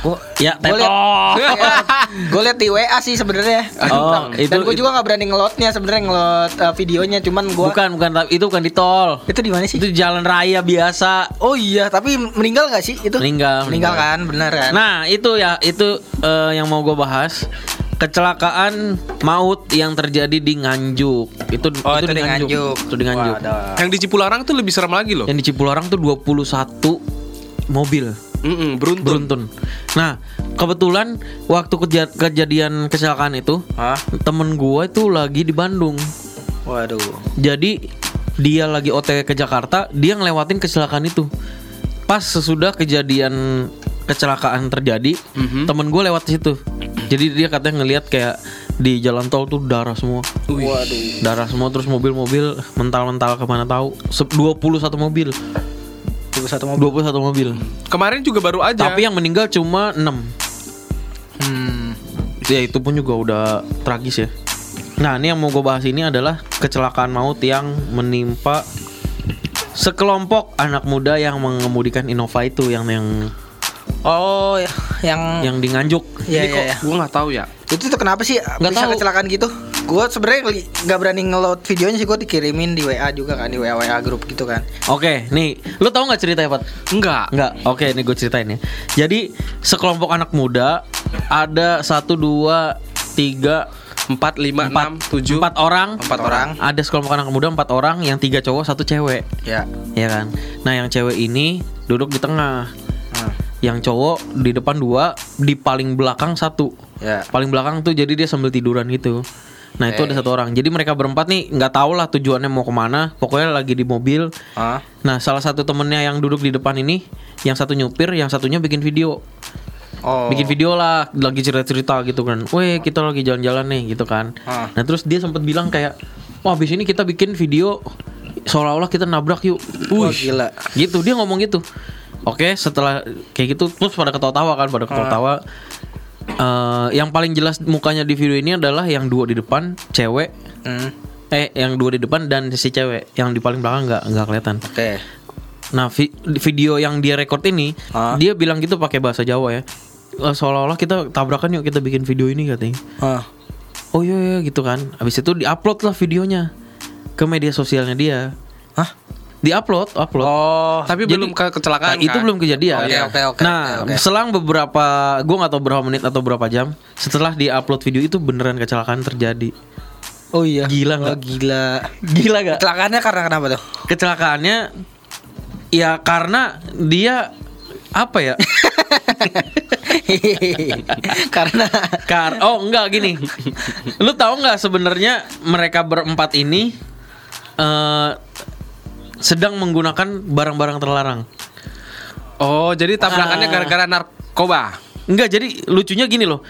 Gua Ya, gua liat- tetot. *laughs* gue liat di WA sih sebenarnya. Oh, Dan itu- gue juga nggak berani ngelotnya sebenarnya ngelot eh, videonya, cuman gue Bukan, bukan itu bukan di tol. itu di mana sih? Itu jalan raya biasa. Oh iya, tapi meninggal nggak sih itu? Meninggal, Meninggal meninggal. kan, benar kan? Nah, itu ya, itu eh, yang mau gue bahas. Kecelakaan maut yang terjadi di Nganjuk. Itu oh itu, di Nganjuk. Itu di Nganjuk. Wadah. Yang di Cipularang tuh lebih serem lagi loh. Yang di Cipularang tuh 21 mobil Mm-mm, beruntun. beruntun. Nah, kebetulan waktu keja- kejadian kecelakaan itu, Hah? temen gua itu lagi di Bandung. Waduh. Jadi dia lagi OTW ke Jakarta, dia ngelewatin kecelakaan itu. Pas sesudah kejadian kecelakaan terjadi, Mhm. temen gue lewat situ. Jadi dia katanya ngelihat kayak di jalan tol tuh darah semua. Waduh. Darah semua terus mobil-mobil mental-mental ke mana tahu. Se- 21 mobil. Itu satu mobil. 21 mobil. Kemarin juga baru aja. Tapi yang meninggal cuma 6. Hmm. Ya itu pun juga udah tragis ya. Nah ini yang mau gue bahas ini adalah kecelakaan maut yang menimpa sekelompok anak muda yang mengemudikan Innova itu yang yang Oh, ya, yang yang di Nganjuk. Iya, ini kok iya, iya. gue nggak tahu ya. Itu tuh kenapa sih Nggak bisa tahu. kecelakaan gitu? Gue sebenarnya nggak berani ngeload videonya sih gue dikirimin di WA juga kan di WA WA grup gitu kan. Oke, nih, lu tahu nggak ceritanya Pat? Enggak. Nggak. Oke, ini gue ceritain ya. Jadi sekelompok anak muda ada satu dua tiga Empat, lima, enam, tujuh. empat orang. Empat orang. Ada sekelompok anak muda empat orang, yang tiga cowok satu cewek. Ya. ya kan nah yang cewek ini duduk di tengah. Yang cowok di depan dua di paling belakang satu Ya. paling belakang tuh jadi dia sambil tiduran gitu nah itu Eh. ada satu orang jadi mereka berempat nih nggak tahu lah tujuannya mau ke mana pokoknya lagi di mobil Ah. nah salah satu temennya yang duduk di depan ini yang satu nyupir yang satunya bikin video Oh. bikin video lah lagi cerita-cerita gitu kan. Weh kita lagi jalan-jalan nih gitu kan. Ah. Nah terus dia sempat bilang kayak, wah abis ini kita bikin video seolah-olah kita nabrak yuk. Wah, Wih, gila. Gitu dia ngomong gitu. Oke setelah kayak gitu terus pada ketawa-tawa kan pada ketawa-tawa. Eh, yang paling jelas mukanya di video ini adalah yang dua di depan cewek Hmm. eh yang dua di depan dan si cewek yang di paling belakang nggak nggak kelihatan. Oke. Nah, vi- video yang dia record ini, Ah. dia bilang gitu pakai bahasa Jawa ya. Eh, Seolah-olah kita tabrakan yuk kita bikin video ini katanya. Ah. Oh iya iya gitu kan. Habis itu diupload lah videonya ke media sosialnya dia. Diupload, upload. Oh. Tapi Jadi- belum ke kecelakaan Nah, itu kan? belum kejadian. Oke, oke, oke, Nah, oke, oke. selang beberapa, gua nggak tahu berapa menit atau berapa jam setelah diupload video itu beneran kecelakaan terjadi. Oh iya. Gila Oh, nggak? gila. Gila gak? Kecelakaannya karena kenapa tuh? Kecelakaannya, ya karena dia apa ya? *laughs* karena Kar oh enggak gini. Lu tahu nggak sebenarnya mereka berempat ini eh sedang menggunakan barang-barang terlarang. Oh, jadi tabrakannya Ah. gara-gara narkoba. Enggak, jadi lucunya gini loh.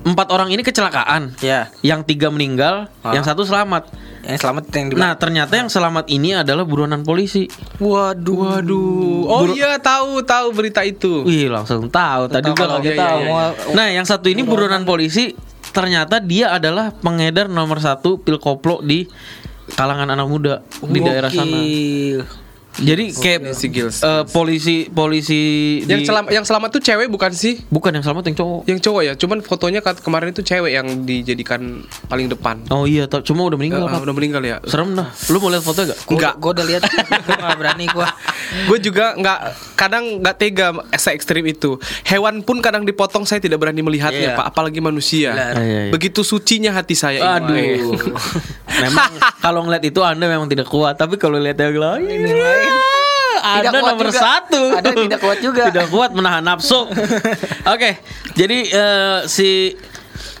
Empat orang ini kecelakaan. ya Yang tiga meninggal, Ah. yang satu selamat. yang selamat yang di Nah, ternyata yang selamat ini adalah buronan polisi. Waduh. Waduh. Oh iya, tahu tahu berita itu. Wih, langsung tahu. Tadi Tahu gua kaget iya, tahu. iya, Nah, yang satu ini buronan polisi ternyata dia adalah pengedar nomor satu pil koplo di kalangan anak muda di daerah sana. Jadi kayak Si Gils. eh, polisi polisi Yang di- selamat yang selamat tuh cewek bukan sih? bukan yang selamat yang cowok. Yang cowok ya, cuman fotonya kat- kemarin itu cewek yang dijadikan paling depan. Oh iya, cuma udah meninggal. Pak. udah meninggal ya. Serem dah. Lu mau lihat foto gak? Enggak. Gue udah lihat. *laughs* Gua berani gue. Gue juga nggak kadang nggak tega se ekstrim itu. Hewan pun kadang dipotong saya tidak berani melihatnya, Iya. Pak. Apalagi manusia. Benar. Iya, iya. Begitu sucinya hati saya. Aduh. ini. memang *laughs* kalau ngeliat itu Anda memang tidak kuat, tapi kalau lihat yang lain Anda Tidak kuat nomor juga. satu. Ada yang tidak kuat juga. tidak kuat menahan nafsu. *laughs* Oke, jadi eh, si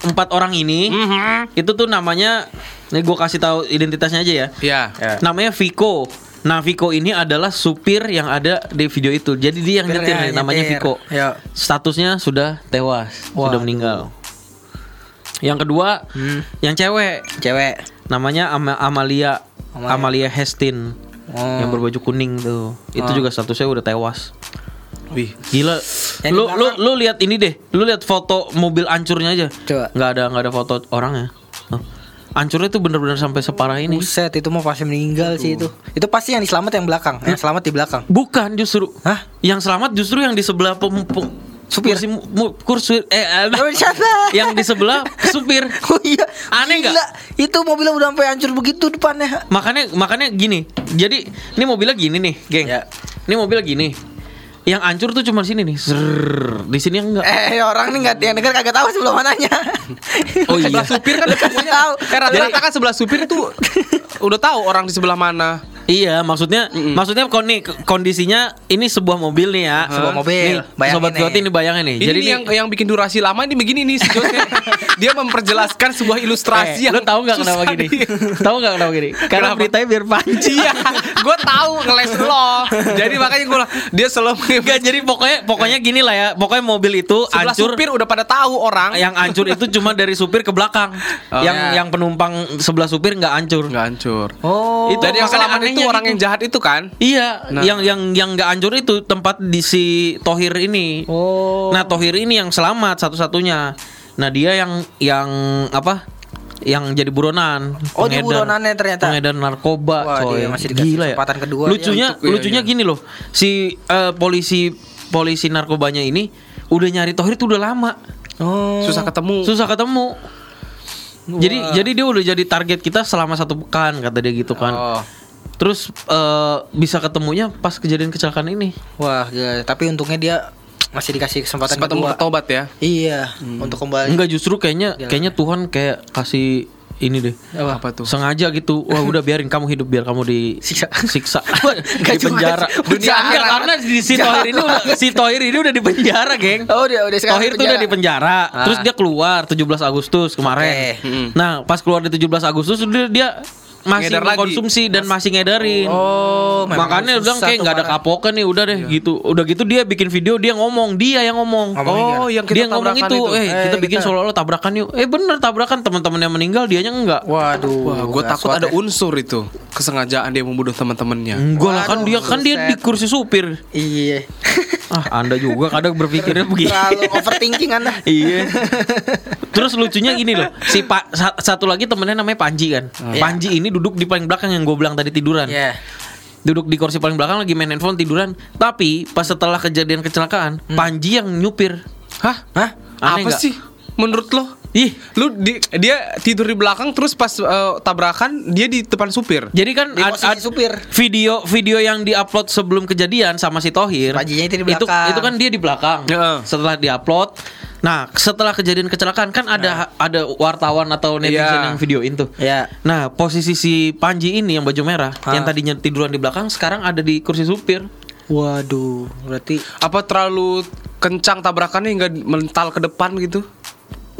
empat orang ini Mhm. itu tuh namanya, nih gue kasih tahu identitasnya aja ya. Ya. Ya. Namanya Viko, Nah Viko ini adalah supir yang ada di video itu. Jadi dia yang nyetir nih, namanya nyetir. Viko. Ya. Statusnya sudah tewas, sudah Waduh. meninggal. Yang kedua, Hmm. yang cewek Cewek. namanya Ama- Amalia Amalia. Amalia Hestin Oh. yang berbaju kuning tuh. Itu juga statusnya udah tewas. Wih. Gila. Yang lu lu lu lihat ini deh. Lu lihat foto mobil ancurnya aja. Coba. Nggak ada nggak ada foto orangnya. Hah. Ancurnya tuh bener-bener sampai separah ini. Buset itu mau pasti meninggal sih itu. Itu pasti yang diselamat yang belakang, yang selamat di belakang. Bukan justru. Hah? Yang selamat justru yang di sebelah pem- Supir. kursi mu- kursi eh eh, Oh, *laughs* siapa? yang di sebelah supir. *laughs* Oh iya. Aneh nggak? Itu mobilnya udah sampai hancur begitu depannya. Makanya makanya gini. Jadi ini mobilnya gini nih, geng. Ya. Ini mobilnya gini. Yang hancur tuh cuma sini nih. Zrrr. Di sini enggak. Eh orang nih nggak yang denger kagak tahu sebelah mananya. Oh iya. *laughs* Sebelah supir kan semuanya tahu. Eh rata-rata kan sebelah supir itu udah tahu orang di sebelah mana. Iya, maksudnya maksudnya kon nih k- kondisinya ini sebuah mobil nih ya. Sebuah mobil. Nih, Bayangin sobat nih. Goti ini bayangin nih. Ini Jadi nih nih yang yang bikin durasi lama ini begini nih si Josnya. *laughs* Dia memperjelaskan sebuah ilustrasi eh, yang lu tahu nggak kenapa gini? tahu nggak kenapa gini? Karena Kenapa? beritanya biar panci. Iya, gue tahu ngeles lo. Jadi makanya gue dia selalu Enggak, jadi pokoknya pokoknya gini lah ya. Pokoknya mobil itu sebelah hancur supir udah pada tahu orang. yang hancur itu cuma dari supir ke belakang. Oh. yang Ya. yang penumpang sebelah supir nggak hancur. Nggak hancur. Oh. Itu Jadi yang selamat itu anehnya orang gitu. yang jahat itu kan? Iya, Nah. yang yang yang nggak hancur itu tempat di si Tohir ini. Oh. Nah, Tohir ini yang selamat satu-satunya. Nah, dia yang yang apa? Yang jadi buronan. Oh, dia buronannya ternyata. Pengedar narkoba, Wah, coy. dia masih Gila ya. kesempatan kedua Lucunya, dia untuk- iya, lucunya iya. gini loh. Si eh, polisi polisi narkobanya ini udah nyari Tohir itu udah lama. Oh. Susah ketemu. Susah ketemu. Jadi jadi dia udah jadi target kita selama satu pekan kata dia gitu kan. Oh. Terus eh, bisa ketemunya pas kejadian kecelakaan ini. Wah, gila. tapi untungnya dia masih dikasih kesempatan Sempat kedua. bertobat ya. Iya, untuk kembali. Enggak justru kayaknya Jalan. kayaknya Tuhan kayak kasih ini deh. Apa tuh? Sengaja gitu. Wah, udah biarin kamu hidup biar kamu *laughs* di Siksa. di penjara. Dunia enggak karena di si Tohir ini udah si Tohir ini udah di penjara, geng. Oh, dia udah sekarang Tohir tuh udah di penjara. Ah. Terus dia keluar 17 Agustus kemarin. Oke. Mm-mm. Nah, pas keluar di 17 Agustus dia, dia masih Ngedar konsumsi dan masih ngedarin. Oh, memang Makanya udah kayak tuh nggak ada kapokan nih udah deh gitu. Udah gitu dia bikin video dia ngomong, dia yang ngomong. Ngomongnya Oh, yang dia kita ngomong tabrakan itu, itu. eh Eh, kita bikin kita- seolah-olah tabrakan yuk. Eh bener tabrakan teman-teman yang meninggal dianya enggak. Waduh. Wah, gue takut ada unsur itu kesengajaan dia membunuh teman-temannya. Enggak lah kan dia kan dia di kursi supir. Iya. Ah, Anda juga kadang berpikirnya begini. Terlalu *laughs* overthinking Anda. iya. Terus lucunya gini loh, si Pak sa- satu lagi temennya namanya Panji kan. Iya. Panji ini duduk di paling belakang yang gue bilang tadi tiduran. Iya. Duduk di kursi paling belakang lagi main handphone tiduran. Tapi pas setelah kejadian kecelakaan, Panji yang nyupir. Hah? Hah? Aneh Apa nggak? sih? Menurut lo? Ih, Lu di, dia tidur di belakang terus pas eh, tabrakan dia di depan supir. jadi kan Di ad- ad- supir. video video yang diupload sebelum kejadian sama si Tohir. Panjinya itu di Itu, belakang. itu kan dia di belakang. Heeh. Setelah diupload, nah setelah kejadian kecelakaan kan ada ada wartawan atau netizen Iya. yang videoin tuh. Ya. Nah, posisi si Panji ini yang baju merah, Ah. yang tadinya tiduran di belakang, sekarang ada di kursi supir. Waduh, berarti Apa terlalu kencang tabrakannya hingga mental ke depan gitu?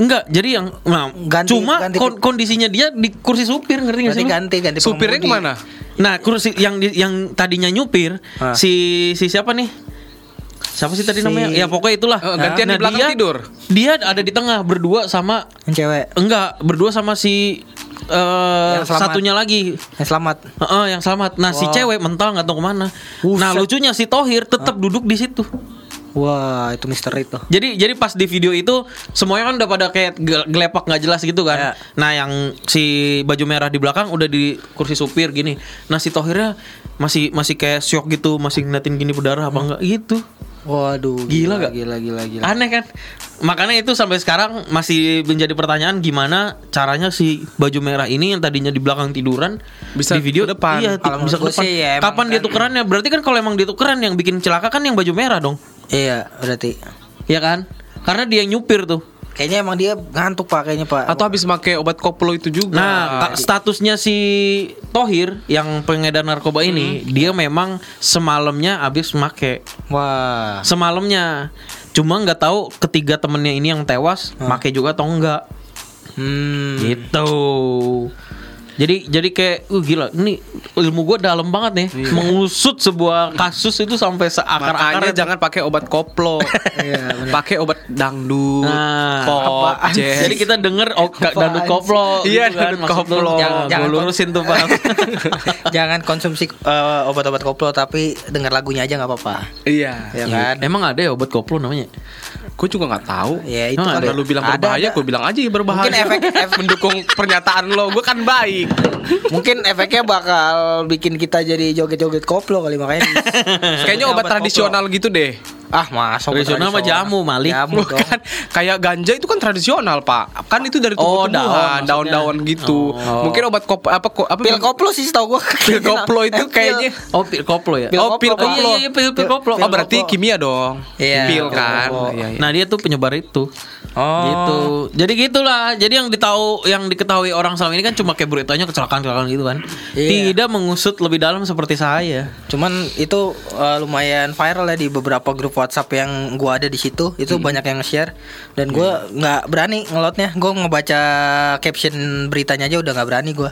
Enggak, jadi yang nah, Ganti- cuma ganti kon- kondisinya dia di kursi supir, ngerti nggak sih? lu? ganti ganti Supirnya ke mana? Nah, kursi yang yang tadinya nyupir Ah. si si siapa nih? Siapa sih tadi Si- namanya? Ya pokoknya itulah. Eh, gantian di belakang dia, tidur. Dia ada di tengah berdua sama Yang cewek enggak, berdua sama si eh Yang selamat. satunya lagi. yang selamat. Heeh, yang selamat. Nah, si Wow. cewek mental nggak tahu ke mana. Nah, lucunya si Tohir tetap duduk di situ. Wah, itu misteri tuh. Jadi jadi pas di video itu semuanya kan udah pada kayak gel- gelepak nggak jelas gitu kan. Ya. Nah yang si baju merah di belakang udah di kursi supir gini. Nah si Tohirnya masih masih kayak shock gitu, masih ngeliatin gini berdarah apa enggak gitu. Waduh, Gila nggak? Gila, gila, gila. Aneh kan? Makanya itu sampai sekarang masih menjadi pertanyaan gimana caranya si baju merah ini yang tadinya di belakang tiduran Bisa di video ke depan. Iya, Kalau bisa ke depan. ya Kapan dia kan- tukerannya? Berarti kan kalau emang dia tukeran yang bikin celaka kan yang baju merah dong. Iya, berarti. Ya kan? Karena dia yang nyupir tuh. Kayaknya emang dia ngantuk Pak kayaknya Pak. Atau habis pakai obat koplo itu juga. Nah, statusnya si Tohir yang pengedar narkoba ini, dia memang semalamnya habis make. Wah. Semalamnya. Cuma nggak tahu ketiga temennya ini yang tewas make juga atau enggak. Hmm. Gitu. Jadi jadi kayak uh gila ini ilmu gue dalam banget nih mengusut sebuah kasus itu sampai Makanya seakar-akarnya. jangan pakai obat koplo. pakai obat dangdut, Nah, pop, jazz. Jadi kita denger oh, dangdut koplo Iya, gitu kan, dangdut maksud lu. koplo. Jangan, Jangan lurusin tuh Pak. *laughs* Jangan konsumsi eh, obat-obat koplo tapi dengar lagunya aja nggak apa-apa. Iya. Ya kan? Emang ada ya obat koplo namanya? Gue juga nggak tahu. Ya itu kan Karena lu bilang ada, berbahaya, gue bilang aja ya berbahaya. Mungkin efek- efek- mendukung *laughs* pernyataan lo. Gue kan baik. Mungkin efeknya bakal bikin kita jadi joget-joget koplo kali makanya. Kayaknya obat koplo. tradisional gitu deh. Ah, mas obat Tradisional mah jamu, Malik. Jamu dong. Bukan kayak ganja itu kan tradisional pak. Kan itu dari Oh, daun tumbuh-tumbuhan, maksudnya. daun-daun gitu. Oh. Mungkin obat kop apa kok apa Pil koplo sih setahu gua. *laughs* Pil koplo itu kayaknya Oh, pil koplo ya? Pil oh pil koplo. Iya, iya, pil- pil koplo. Oh berarti kimia dong. Iya, Pil kan. Iya, iya. Nah dia tuh penyebar itu. Oh. Gitu. Jadi gitulah. Jadi yang ditahu yang diketahui orang selama ini kan cuma kayak beritanya kecelakaan-kecelakaan gitu kan. Iya. Tidak mengusut lebih dalam seperti saya. Cuman itu uh, lumayan viral ya di beberapa grup WhatsApp yang gua ada di situ. Itu Hmm. banyak yang share dan gua nggak berani ngelotnya. Gua ngebaca caption beritanya aja udah nggak berani gua.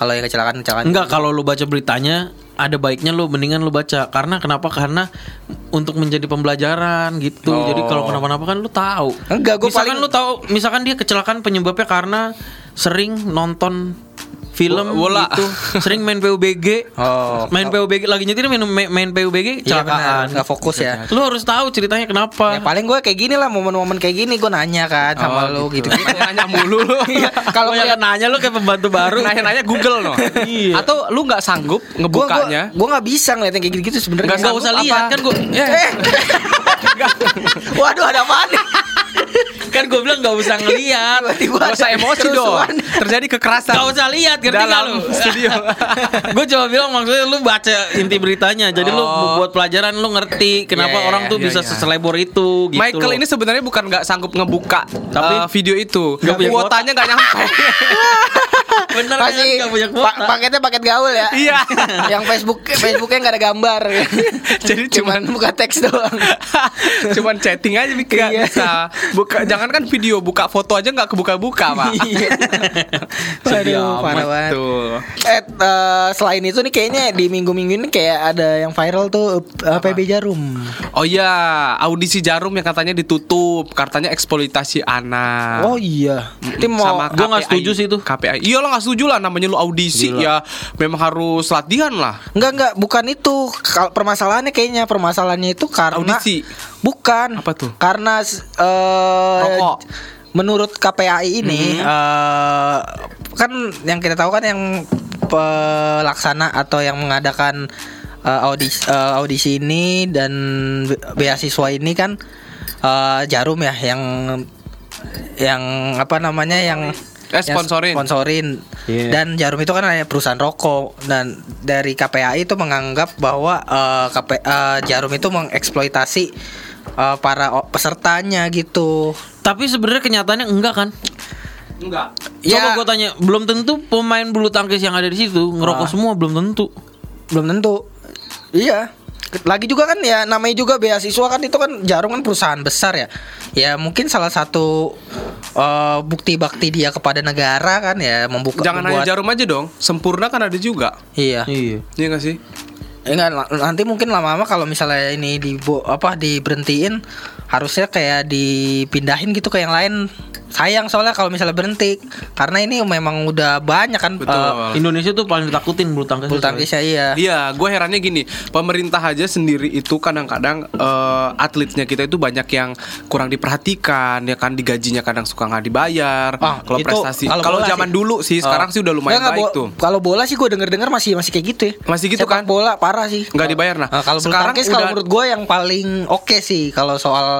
Kalau yang kecelakaan kecelakaan. Enggak kalau lu baca beritanya ada baiknya lu mendingan lu baca karena kenapa karena untuk menjadi pembelajaran gitu. Oh. Jadi kalau kenapa-napa kan lu tahu. Enggak, gua misalkan paling- lu tahu misalkan dia kecelakaan penyebabnya karena sering nonton film Bola. gitu, sering main PUBG. *laughs* Oh. Main PUBG lagi nyetir main, main PUBG Iya kecelakaan. benar, nggak fokus ya. Lu harus tahu ceritanya kenapa. Ya paling gue kayak gini lah momen-momen kayak gini gue nanya kan sama lu gitu. *laughs* Nanya mulu lu. *laughs* Iya, Kalau yang ngeliat nanya lu kayak pembantu baru. Nanya-nanya Google no. Iya. Atau lu nggak sanggup gue ngebukanya? gue nggak bisa ngeliat yang kayak gitu-gitu sebenarnya. Enggak usah apa? lihat kan gua ya, Eh. Waduh ada apaan nih? Kan gua bilang enggak usah ngelihat. Tiba-tiba Gak usah emosi dong. Terjadi kekerasan. Gak usah lihat ngerti dalam lu? studio. *laughs* gue coba bilang maksudnya lu baca inti beritanya jadi lu Oh. buat pelajaran lu ngerti kenapa orang tuh bisa iya. seselebor itu gitu Michael loh. ini sebenarnya bukan nggak sanggup ngebuka Tapi- eh, video itu. Nggak punya Kuotanya nggak nyampe. *laughs* bener Masih kan gak punya pa- kuota paketnya paket gaul ya. Iya. *laughs* yang Facebook Facebooknya nggak ada gambar. *laughs* Jadi cuman cuman- buka teks doang. *laughs* Cuman chatting aja bisa. Iya. bisa. Buka jangan kan video buka foto aja nggak kebuka-buka, Pak. Iya. Sedih Waduh, parah amat banget. Tuh. Eh, eh, selain itu nih kayaknya di minggu-minggu ini kayak ada yang viral tuh eh, PB Jarum. Oh iya, audisi Jarum yang katanya ditutup, katanya eksploitasi anak. Oh iya. Itu mau sama gua nggak setuju sih itu. KPI. Iya lo nggak setuju lah namanya lu audisi ya memang harus latihan lah. Enggak enggak bukan itu. Kalau permasalahannya kayaknya permasalahannya itu karena Audisi. Bukan. Apa tuh? Karena Rokok. menurut KPAI ini eh, kan yang kita tahu kan yang pelaksana atau yang mengadakan eh, audisi eh, audisi ini dan be- beasiswa ini kan eh, Jarum ya yang yang apa namanya yang Eh, sponsorin. sponsorin Iya. dan Jarum itu kan hanya perusahaan rokok dan dari KPAI itu menganggap bahwa eh, KP, eh, Jarum itu mengeksploitasi eh, para pesertanya gitu. tapi sebenarnya kenyataannya enggak kan Enggak. coba Ya. gue tanya belum tentu pemain bulu tangkis yang ada di situ ngerokok Ah. semua belum tentu Belum tentu. Iya. Lagi juga kan ya namanya juga beasiswa kan itu kan Jarum kan perusahaan besar ya. Ya mungkin salah satu eh, bukti bakti dia kepada negara kan ya membuka Jangan hanya membuat- Jarum aja dong. Sempurna kan ada juga. Iya. iya Iya gak sih? Enggak, la- nanti mungkin lama-lama kalau misalnya ini di apa diberhentiin harusnya kayak dipindahin gitu ke yang lain. Sayang soalnya kalau misalnya berhenti karena ini memang udah banyak kan Betul. eh, Indonesia tuh paling ditakutin bulu tangkis bulu tangkisnya iya. Iya, gue herannya gini, pemerintah aja sendiri itu kadang-kadang eh, atletnya kita itu banyak yang kurang diperhatikan, ya kan digajinya kadang suka nggak dibayar. Ah, kalau prestasi, kalau kalau zaman sih. dulu sih, sekarang Ah. sih udah lumayan Nggak, nggak, baik tuh. Kalau bola sih gue denger-dengar masih masih kayak gitu ya. Masih gitu Sepak kan? bola parah sih. Nggak dibayar, nah. kalau bulu Sekarang tangkis kalau menurut gue yang paling oke sih kalau soal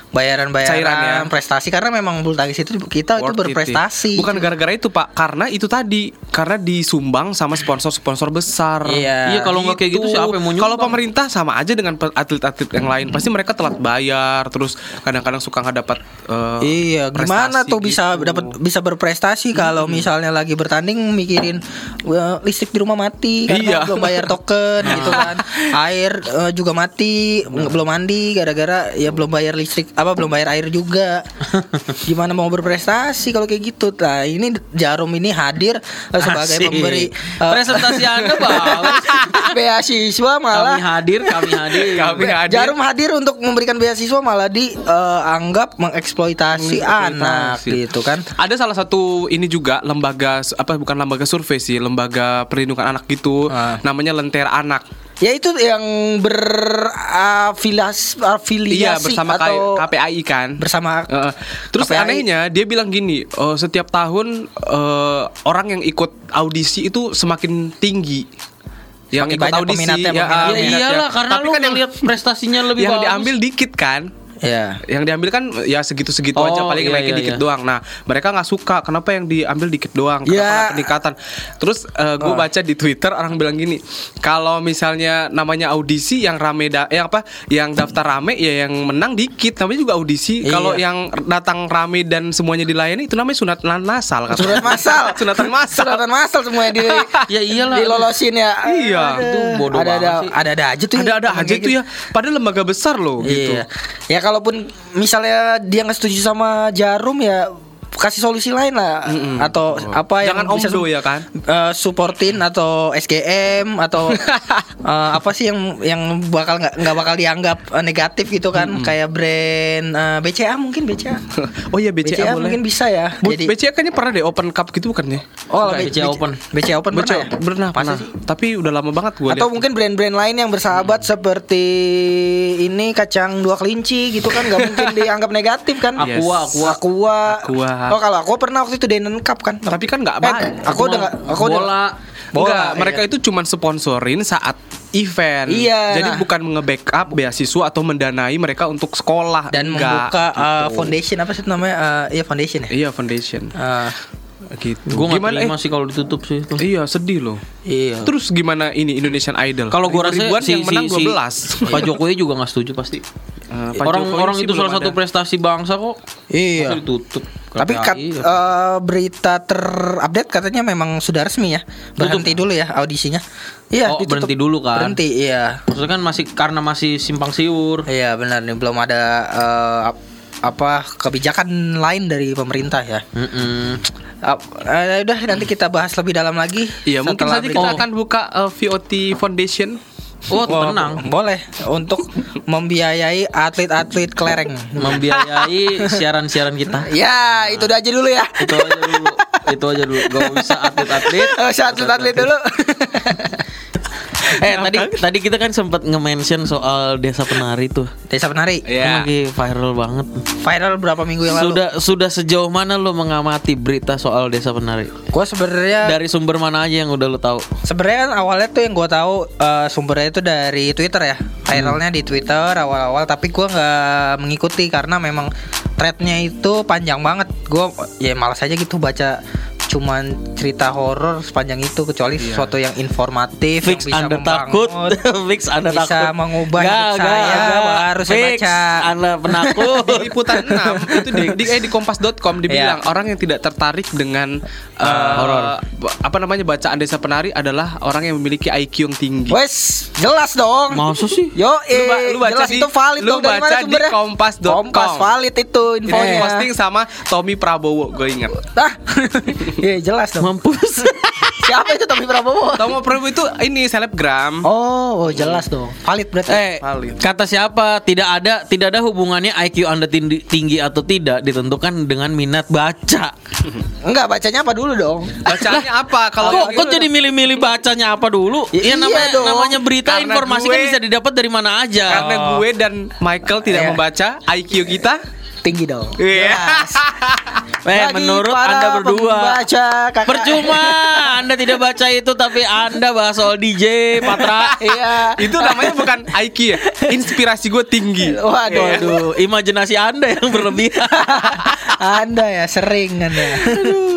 bayaran-bayaran Cairan ya. prestasi karena memang bulu tangkis itu kita itu Worth it, berprestasi. Bukan gara-gara itu pak, karena itu tadi, karena disumbang sama sponsor-sponsor besar. Iya. Iya, kalau nggak kayak gitu siapa yang mau Kalau pemerintah sama aja dengan atlet-atlet yang lain, pasti mereka telat bayar, terus kadang-kadang suka nggak dapat. eh, Iya, gimana tuh bisa gitu. dapat bisa berprestasi kalau misalnya lagi bertanding mikirin "Wah, listrik di rumah mati karena Iya. belum bayar token *laughs* gitu kan. Air eh, juga mati, belum mandi gara-gara ya belum bayar listrik apa belum bayar air juga. *laughs* Gimana mau berprestasi kalau kayak gitu? Nah, ini Jarum ini hadir eh, sebagai Asik. pemberi eh, presentasi Anda *laughs* bagus. beasiswa kami malah hadir, kami hadir. *laughs* Kami hadir. Jarum hadir untuk memberikan beasiswa malah dianggap mengeksploitasi anak gitu kan. Ada salah satu ini juga lembaga apa bukan lembaga survei sih, lembaga perlindungan anak gitu. Ah. Namanya Lentera Anak. Ya itu yang berafiliasi afiliasi Iya, bersama atau KPAI kan. bersama Heeh. terus KPAI. anehnya dia bilang gini, oh, setiap tahun eh, orang yang ikut audisi itu semakin tinggi. Yang Semakin ikut audisi peminatnya, ya, peminatnya. Ya peminatnya. iyalah karena Tapi lu kan yang, ngeliat prestasinya lebih yang bagus. diambil dikit kan. Ya Yang diambil kan ya segitu-segitu Oh, aja paling iya, naikin iya, dikit iya. doang. Nah, mereka nggak suka kenapa yang diambil dikit doang, kenapa Ya. nggak peningkatan. Terus gue Oh. baca di Twitter orang bilang gini, kalau misalnya namanya audisi yang rame da yang apa? Yang daftar rame ya yang menang dikit, namanya juga audisi. Iya. Kalau yang datang rame dan semuanya dilayani itu namanya sunatan masal kata. *laughs* Sunatan masal. sunatan masal. Sunatan masal semuanya di *laughs* Ya iyalah. dilolosin ya. Iya. Itu bodoh ada, ada, ada ada aja tuh. Ada ada aja tuh gitu. ya. Padahal lembaga besar loh gitu. Iya. Ya kalaupun misalnya dia nggak setuju sama Jarum ya kasih solusi lain lah atau apa yang Jangan bisa omdo ya kan? eh, supportin atau SGM atau *laughs* eh, apa sih yang yang bakal nggak nggak bakal dianggap eh, negatif gitu kan kayak brand eh, BCA mungkin BCA *laughs* Oh iya BCA, boleh. mungkin bisa ya Bu- jadi BCA kayaknya pernah deh open cup gitu bukan ya? oh Enggak, BCA Open. BCA Open pernah BCA ya? pernah, Masa pernah. sih? Tapi udah lama banget gue Atau mungkin brand-brand lain yang bersahabat seperti ini kacang dua kelinci gitu kan nggak mungkin *laughs* dianggap negatif kan? Aqua, Yes. aqua. Aqua. Aqua. Oh kalau aku pernah waktu itu Denen Cup kan. Tapi kan nggak Eh, banyak. aku udah nggak aku udah bola. bola. Enggak, iya. mereka itu cuman sponsorin saat event. Iya, Jadi nah. bukan nge-backup beasiswa atau mendanai mereka untuk sekolah dan Enggak, membuka uh, gitu. foundation apa sih namanya? Uh, iya foundation ya. Iya, foundation. Uh, Gitu. Gue terima eh? sih kalau ditutup sih itu. Iya, sedih loh. iya. Terus gimana ini Indonesian Idol? Kalau gue rasa si, yang menang si, si 12. Pak Jokowi juga nggak setuju pasti. Eh, Pak orang Jokowi orang sih itu salah satu ada. prestasi bangsa kok. Iya. Pasti ditutup. Tapi kat, uh, berita terupdate katanya memang sudah resmi ya. Berhenti dulu ya audisinya. Iya, Oh, ditutup. berhenti dulu kan? Berhenti, iya. Maksudnya kan masih karena masih simpang siur. Iya benar nih belum ada eh, ap- apa kebijakan lain dari pemerintah ya. Mm-mm. Ap- eh, udah nanti kita bahas lebih dalam lagi. Iya, mungkin nanti kita akan buka eh, VOT Foundation. Oh, Wah, tenang. Boleh untuk membiayai atlet-atlet kelereng. Membiayai siaran-siaran kita. ya, itu aja dulu ya. Itu aja dulu. Itu aja dulu. Gak bisa atlet-atlet. *laughs* Oh, atlet-atlet dulu. *laughs* *laughs* Eh tadi tadi kita kan sempat nge-mention soal desa penari tuh. Desa Penari. Kan Iya. lagi viral banget. Viral berapa minggu yang lalu? Sudah sudah sejauh mana lo mengamati berita soal desa penari? Gua sebenarnya Dari sumber mana aja yang udah lo tahu? Sebenarnya kan awalnya tuh yang gue tahu eh, sumbernya itu dari Twitter ya, viralnya di Twitter awal-awal. Tapi gua nggak mengikuti karena memang threadnya itu panjang banget. Gue ya malas aja gitu baca cuman cerita horor sepanjang itu kecuali sesuatu yang informatif Fix yang bisa Anda takut. *laughs* Fix Anda bisa takut. mengubah Nggak, hidup nggak, saya, nggak. baru saya Fix baca. Anda penakut. di liputan 6 itu di, di, eh, di kompas.com dibilang orang yang tidak tertarik dengan eh, horor. ba- apa namanya bacaan desa penari adalah orang yang memiliki IQ yang tinggi. Wes, jelas dong. Masa sih? Yo, Lu eh, lu baca jelas di- itu valid lu dong dari mana baca di sumbernya? kompas.com. Kompas valid itu infonya. posting sama Tommy Prabowo, gue ingat. *laughs* Ah, iya jelas dong. Mampus. *laughs* Siapa itu Tommy Prabowo? Tommy Prabowo itu ini selebgram. Oh, oh jelas dong. Valid berarti. Eh, Valid. kata siapa? Tidak ada tidak ada hubungannya IQ Anda tinggi, tinggi atau tidak ditentukan dengan minat baca. *laughs* Enggak, bacanya apa dulu dong? Bacaannya apa? Kalau Kok, yang kok jadi milih-milih bacanya apa dulu? Ya, Ya, iya namanya dong. namanya berita Karena informasi gue- kan bisa didapat dari mana aja. karena gue dan Michael tidak Iya. membaca IQ kita. Tinggi dong. Iya. Jelas. *laughs* Eh, menurut para Anda berdua Baca. Percuma Anda tidak baca itu Tapi Anda bahas soal DJ Patra *laughs* Iya. itu namanya bukan IQ ya. Inspirasi gue tinggi. Waduh, Waduh Imajinasi Anda yang berlebihan *laughs* Anda ya sering Anda.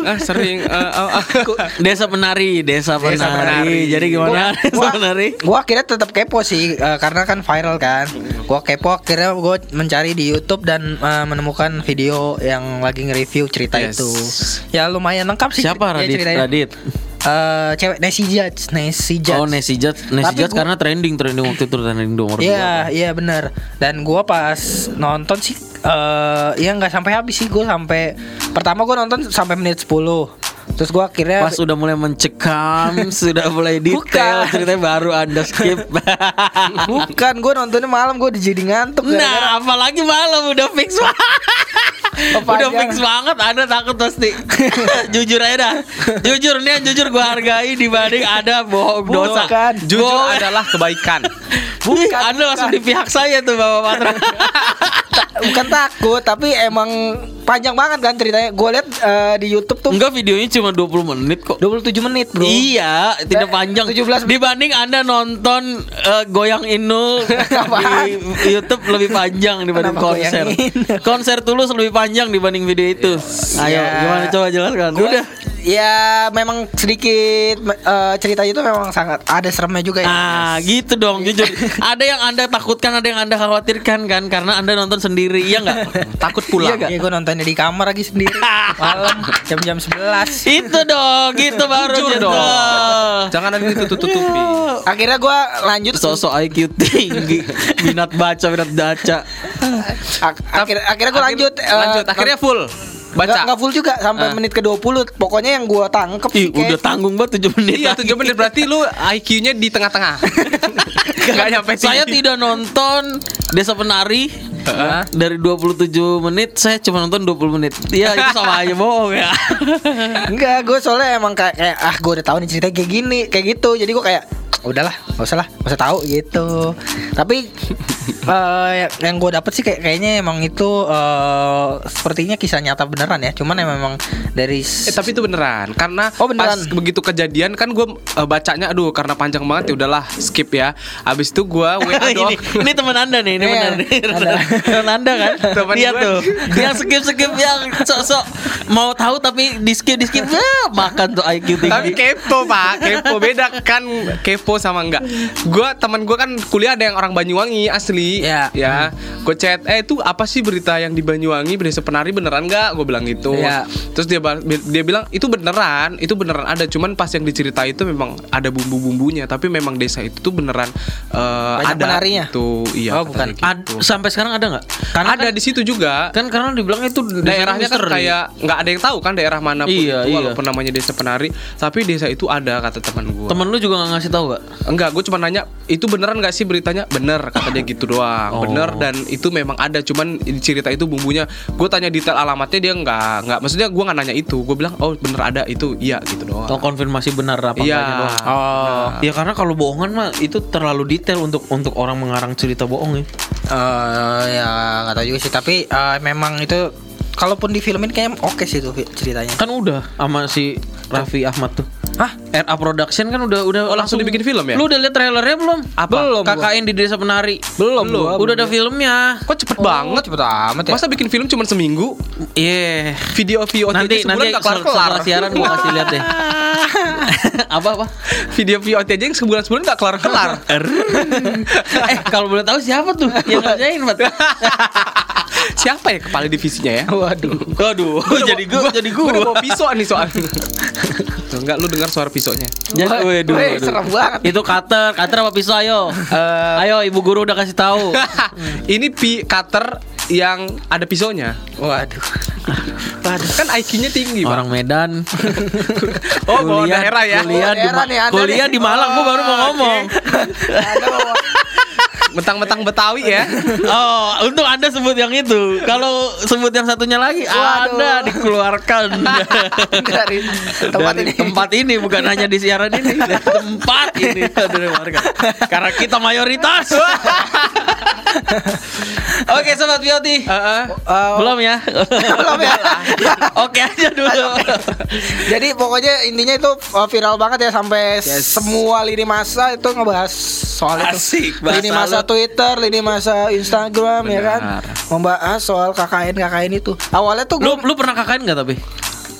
Ah, sering eh, oh, oh. Desa penari Desa penari, Desa penari. Jadi gimana Desa Gua- penari Gua akhirnya tetap kepo sih eh, karena kan viral kan. Gua kepo akhirnya gua mencari di YouTube dan eh, menemukan video yang lagi nge-review cerita Yes. itu. Ya lumayan lengkap sih. Siapa ya, Radit? ceritanya. Radit Eh, cewek Nancy Judge, Nancy Judge. Oh Nancy Judge Nancy Judge gua- karena trending Trending waktu itu Trending nomor dua. Iya, iya benar. Dan gua pas nonton sih eh ya nggak sampai habis sih gue sampai pertama gue nonton sampai menit 10 terus gue akhirnya Pas udah mulai mencekam, *laughs* sudah mulai detail Bukan. ceritanya baru Anda skip. *laughs* bukan gue nontonnya malam gue jadi ngantuk nah, apalagi malam udah fix *laughs* banget. udah fix banget Anda takut pasti. jujur aja dah. Jujur nih, jujur gua hargai dibanding ada bohong dosa. Bukan. Jujur Bohong. adalah kebaikan. Bukan, Anda langsung di pihak saya tuh Bapak Patra. *laughs* bukan takut tapi emang panjang banget kan ceritanya gue lihat eh, di YouTube tuh Enggak videonya cuma 20 menit kok. 27 menit bro Iya, tidak panjang. 17 Dibanding Anda nonton eh, goyang Inul *laughs* di YouTube lebih panjang dibanding Kenapa konser. Konser tulus lebih panjang dibanding video itu. Ayo, Ya. gimana coba jelaskan. Gua- Udah. Ya memang sedikit eh, ceritanya itu memang sangat ada seremnya juga ya Ah, gitu dong, jujur. Ada yang Anda takutkan, ada yang Anda khawatirkan kan karena Anda nonton sendiri, iya nggak? *laughs* Takut pulang. Iya gue nontonnya di kamar lagi sendiri *laughs* malam jam-jam 11 Itu dong, *laughs* gitu baru Jujur dong. Jangan ada ditutup-tutupi. akhirnya gue lanjut Sosok IQ tinggi, minat baca, minat baca. ak- akhir akhirnya gue lanjut eh, Lanjut, akhirnya full. Nggak, Baca. nggak full juga sampai Ah. menit ke 20 Pokoknya yang gue tangkep Ih, sih kayak- udah tanggung banget 7 menit. Iya, lagi. 7 menit berarti lu IQ-nya di tengah-tengah. *laughs* Gak nyampe Saya tidak nonton Desa Penari Hah? dari 27 menit saya cuma nonton 20 menit. Iya, itu sama aja bohong ya. *laughs* Enggak, gue soalnya emang kayak, kayak ah gue udah tahu nih ceritanya kayak gini, kayak gitu. Jadi gue kayak udahlah, gak usah lah, gak usah tahu gitu. Tapi *laughs* eh, yang- gue dapet sih kayak kayaknya emang itu eh, sepertinya kisah nyata beneran ya. Cuman emang memang dari Eh tapi itu beneran karena Oh, beneran. pas begitu kejadian kan gue bacanya aduh karena panjang banget ya udahlah skip ya. Abis itu gue *laughs* ini, ini teman anda nih, ini Iya, benar nih. anda kan? Gue. tuh. Yang skip skip yang sok-sok mau tahu tapi di skip di skip ya, *laughs* makan tuh IQ Tapi tinggi. kepo pak, kepo beda kan kepo sama enggak. Gue teman gue kan kuliah ada yang orang Banyuwangi asli. Iya. Ya, gue chat, eh itu apa sih berita yang di Banyuwangi desa penari beneran nggak? Gue bilang gitu. Iya. Terus dia dia bilang itu beneran, itu beneran ada. Cuman pas yang diceritain itu memang ada bumbu-bumbunya. Tapi memang desa itu tuh beneran Banyak ada. penarinya? Itu iya. Oh, bukan. Katanya Ad- gitu. sampai sekarang ada nggak? ada di situ juga. Kan karena dibilang itu daerahnya kan kayak nggak ada yang tahu kan daerah mana pun Iya, itu iya. walaupun namanya desa penari tapi desa itu ada kata teman gue Temen lu juga nggak ngasih tahu gak? enggak gue cuma nanya itu beneran nggak sih beritanya bener kata dia *laughs* gitu doang Oh. bener dan itu memang ada cuman cerita itu bumbunya gue tanya detail alamatnya dia nggak nggak maksudnya gue nggak nanya itu gue bilang oh bener ada itu iya gitu doang Atau konfirmasi benar apa Iya. doang. Oh. Ya karena kalau bohongan mah itu terlalu detail untuk untuk orang mengarang cerita bohong ya. Eh, ya nggak tahu juga sih. Tapi eh, memang itu kalaupun difilmin kayak oke sih tuh ceritanya. Kan udah sama si Raffi Ahmad tuh. Hah? RA Production kan udah udah Oh, langsung dibikin film ya? Lu udah lihat trailernya belum? Apa? Belum, gua. KKN di Desa Penari. Belum, Belum. gua, Udah belum. ada filmnya. kok cepet banget cepet amat ya. masa bikin film cuma seminggu Iya. video VOD Nanti aja sebulan nanti nggak sel- kelar kelar setelah siaran gua kasih lihat deh. *laughs* apa apa? video VOD aja yang sebulan sebulan nggak kelar kelar *laughs* eh kalau boleh tahu siapa tuh yang ngerjain, Mat? *laughs* siapa ya kepala divisinya ya Waduh. Waduh, jadi gua, jadi Gue udah gua. bawa pisau nih soalnya Enggak lu dengar suara pisaunya Jadi, waduh, waduh. serem banget. Itu cutter, cutter apa pisau ayo? Eh, ayo ibu guru udah kasih tahu. *laughs* Ini pi cutter yang ada pisaunya Waduh. Waduh Kan IQ-nya tinggi. Orang Medan. Oh bawa daerah ya Kuliah di, Daerah nih, kuliah nih. di Malang, gua baru mau ngomong. Aduh. Mentang-mentang Betawi ya *laughs* Oh, untung Anda sebut yang itu. Kalau sebut yang satunya lagi, Waduh. Anda dikeluarkan *laughs* Dari tempat dari ini. tempat ini bukan hanya di siaran ini, dari tempat ini *laughs* dari warga. Karena kita mayoritas. Oke, sobat Vioti. Heeh. Eh, Belum ya? belum ya. Oke aja dulu. Jadi pokoknya intinya itu uh, viral banget ya sampai semua lini masa itu ngebahas soal itu. Asik, bahasa lini masa lu. Twitter, lini masa Instagram ya kan. Benar. Membahas soal KKN KKN itu. Awalnya tuh Lu gue lu pernah KKN nggak tapi?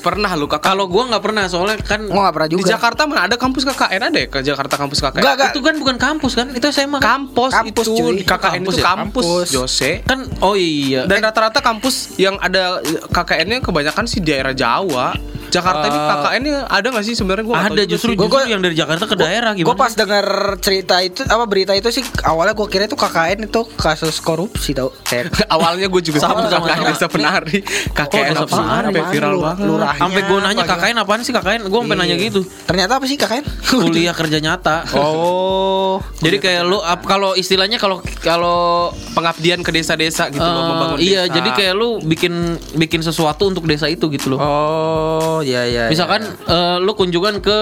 Pernah lu kakak Kalau gua nggak pernah soalnya kan gua gak pernah Di juga. Jakarta mana ada kampus KKN ada ya ke Jakarta kampus KKN Enggak, enggak. itu kan bukan kampus kan? Itu SMA kan? Kampus, Kampus, itu cuy. di KKN Kampus itu ya? kampus, Kampus. Jose Kan oh iya. dan rata-rata kampus yang ada KKN-nya kebanyakan sih daerah Jawa Jakarta ini KKN ini ada gak sih sebenarnya gua Ada justru. Gua- justru gua- yang dari Jakarta ke daerah gimana? Gue pas denger cerita itu apa berita itu sih awalnya gue kira itu KKN itu kasus korupsi tau. *laughs* Awalnya gue juga Sama, sama sama, KKN sama. desa penari KKN penari? sampai viral banget lurah. Sampai gue nanya KKN apaan sih KKN? Gue sampai nanya gitu. Ternyata apa sih KKN? *laughs* Kuliah kerja nyata. Oh. Jadi kayak lu kalau istilahnya kalau kalau Pengabdian ke desa-desa gitu loh eh, Membangun iya desa. jadi kayak lu bikin bikin sesuatu untuk desa itu gitu loh. Oh, ya ya. Misalkan eh, lu kunjungan ke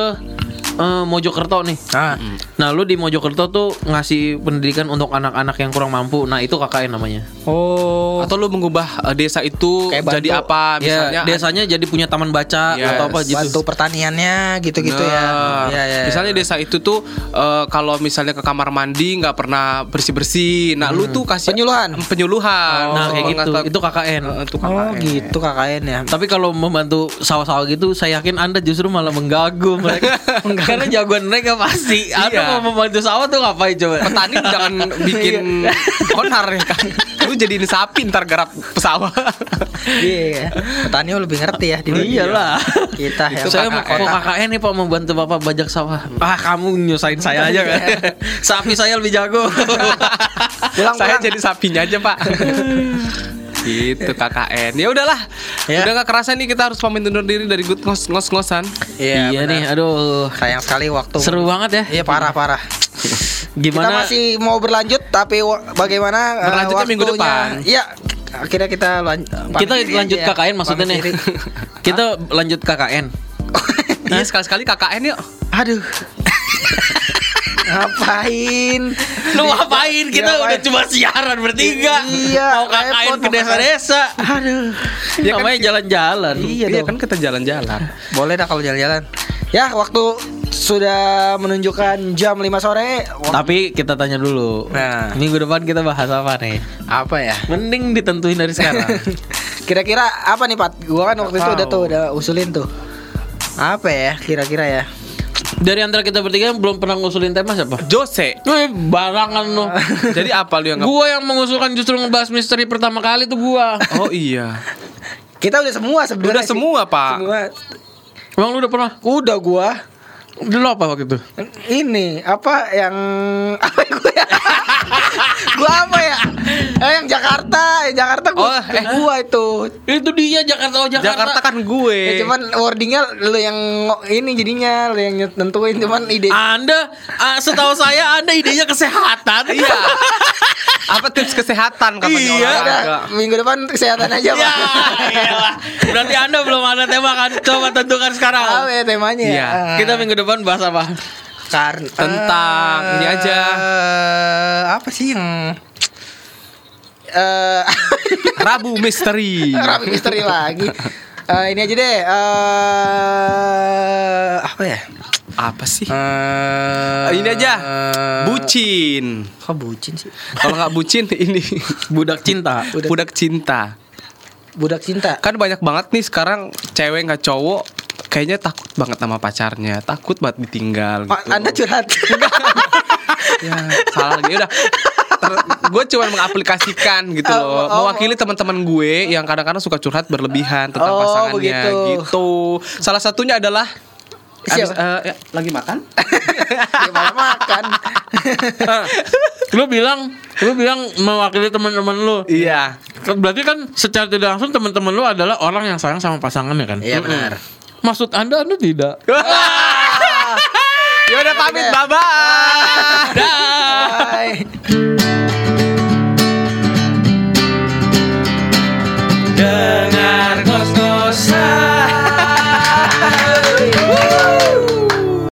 eh, Mojokerto nih. Ah. Nah, lu di Mojokerto tuh ngasih pendidikan untuk anak-anak yang kurang mampu. Nah, itu KKN namanya. Oh. Atau lu mengubah eh, desa itu Kayak jadi bantu. apa misalnya ya, desanya jadi punya taman baca Yes. atau apa gitu. Bantu pertaniannya gitu-gitu ya. Nah, Ya ya. Misalnya desa itu tuh eh, kalau misalnya ke kamar mandi nggak pernah bersih bersih. Nah lu tuh kasih Penyuluhan. penyuluhan. Nah, kayak gitu. Mengatakan- Itu KKN. Itu Oh KKN. gitu KKN ya. Tapi kalau membantu sawah-sawah gitu, saya yakin Anda justru malah mengganggu mereka. *laughs* Karena jagoan mereka pasti. Anda Iya. mau membantu sawah tuh ngapain coba? Petani jangan bikin onar ya kan. Lu jadiin sapi ntar garap pesawat. Iya. Petani lebih ngerti ya di Iyalah. Kita ya. saya mau kok KKN nih Pak membantu Bapak bajak sawah. Ah, kamu nyusahin saya aja kan. Sapi saya lebih jago. Pulang, Saya pulang. jadi sapinya aja pak. *laughs* gitu KKN. Ya udahlah. Ya. Udah gak kerasa nih kita harus pamit undur diri dari good ngos ngos ngosan. Iya, iya benar. nih, aduh. Sayang sekali waktu. Seru banget ya. Iya parah parah. Gimana? Kita masih mau berlanjut tapi bagaimana uh, Berlanjutnya minggu waktunya? depan. Iya. Akhirnya kita lan- kita pamit diri lanjut ya. KKN maksudnya nih. kita lanjut KKN. *laughs* Iya sekali-sekali KKN yuk. Aduh. Ngapain? Lu ngapain? Kita Ngapain? udah cuma siaran bertiga. Iya, Mau repot, ke desa-desa. Aduh. Ya namanya jalan-jalan. Iya, Iya kan kita jalan-jalan. Boleh dah kalau jalan-jalan. Ya, waktu sudah menunjukkan jam 5 sore. Tapi kita tanya dulu. Nah. Minggu depan kita bahas apa nih? apa ya? Mending ditentuin dari sekarang. *laughs* Kira-kira apa nih, Pat? Gua kan waktu itu udah tuh udah usulin tuh. Apa ya kira-kira ya? Dari antara kita bertiga yang belum pernah ngusulin tema siapa? Jose. Wih, barangan lo. *laughs* Jadi apa lu yang nggak- gua yang mengusulkan justru ngebahas misteri pertama kali tuh gua. Oh iya. *laughs* Kita udah semua sebenarnya. Udah sih. semua, Pak. Semua. Emang lu udah pernah? Udah gua. Dulu apa waktu itu? Ini apa yang *laughs* apa gua ya? gua apa ya? Eh yang Jakarta, yang Jakarta gua, Oh, eh. gua itu. Itu dia Jakarta oh Jakarta. Jakarta kan gue. Ya, cuman wordingnya lu yang ini jadinya lu yang nentuin cuman ide. Anda ah, setahu saya Anda idenya kesehatan. Iya. Apa tips kesehatan katanya Iya. Udah, olahraga? minggu depan kesehatan aja Ya, iyalah. Berarti Anda belum ada tema kan? Coba tentukan sekarang. Apa ya temanya? Iya. Ah. Kita minggu depan bahas apa? Karena Tentang ini aja. Eh, apa sih yang eh *laughs* Rabu misteri. rapi misteri lagi. Eh, ini aja deh. eh apa ya? Apa sih? Eh, ini aja. eh, Bucin. Kok bucin sih? Kalau nggak bucin ini Budak cinta. budak cinta. Budak cinta. Kan banyak banget nih sekarang cewek nggak cowok kayaknya takut banget sama pacarnya, takut banget ditinggal. Gitu. Anda curhat. *laughs* ya, salah lagi udah. Gue cuma mengaplikasikan gitu Oh, loh, oh. mewakili teman-teman gue yang kadang-kadang suka curhat berlebihan tentang Oh, pasangannya begitu. gitu. Salah satunya adalah Siapa? abis, eh, ya, lagi makan. *laughs* Malah makan. Lu bilang, lu bilang mewakili teman-teman lu. Iya. Berarti kan secara tidak langsung teman-teman lu adalah orang yang sayang sama pasangannya kan? Iya benar. Maksud Anda Anda tidak? *laughs* Ya udah pamit, bye bye. Bye.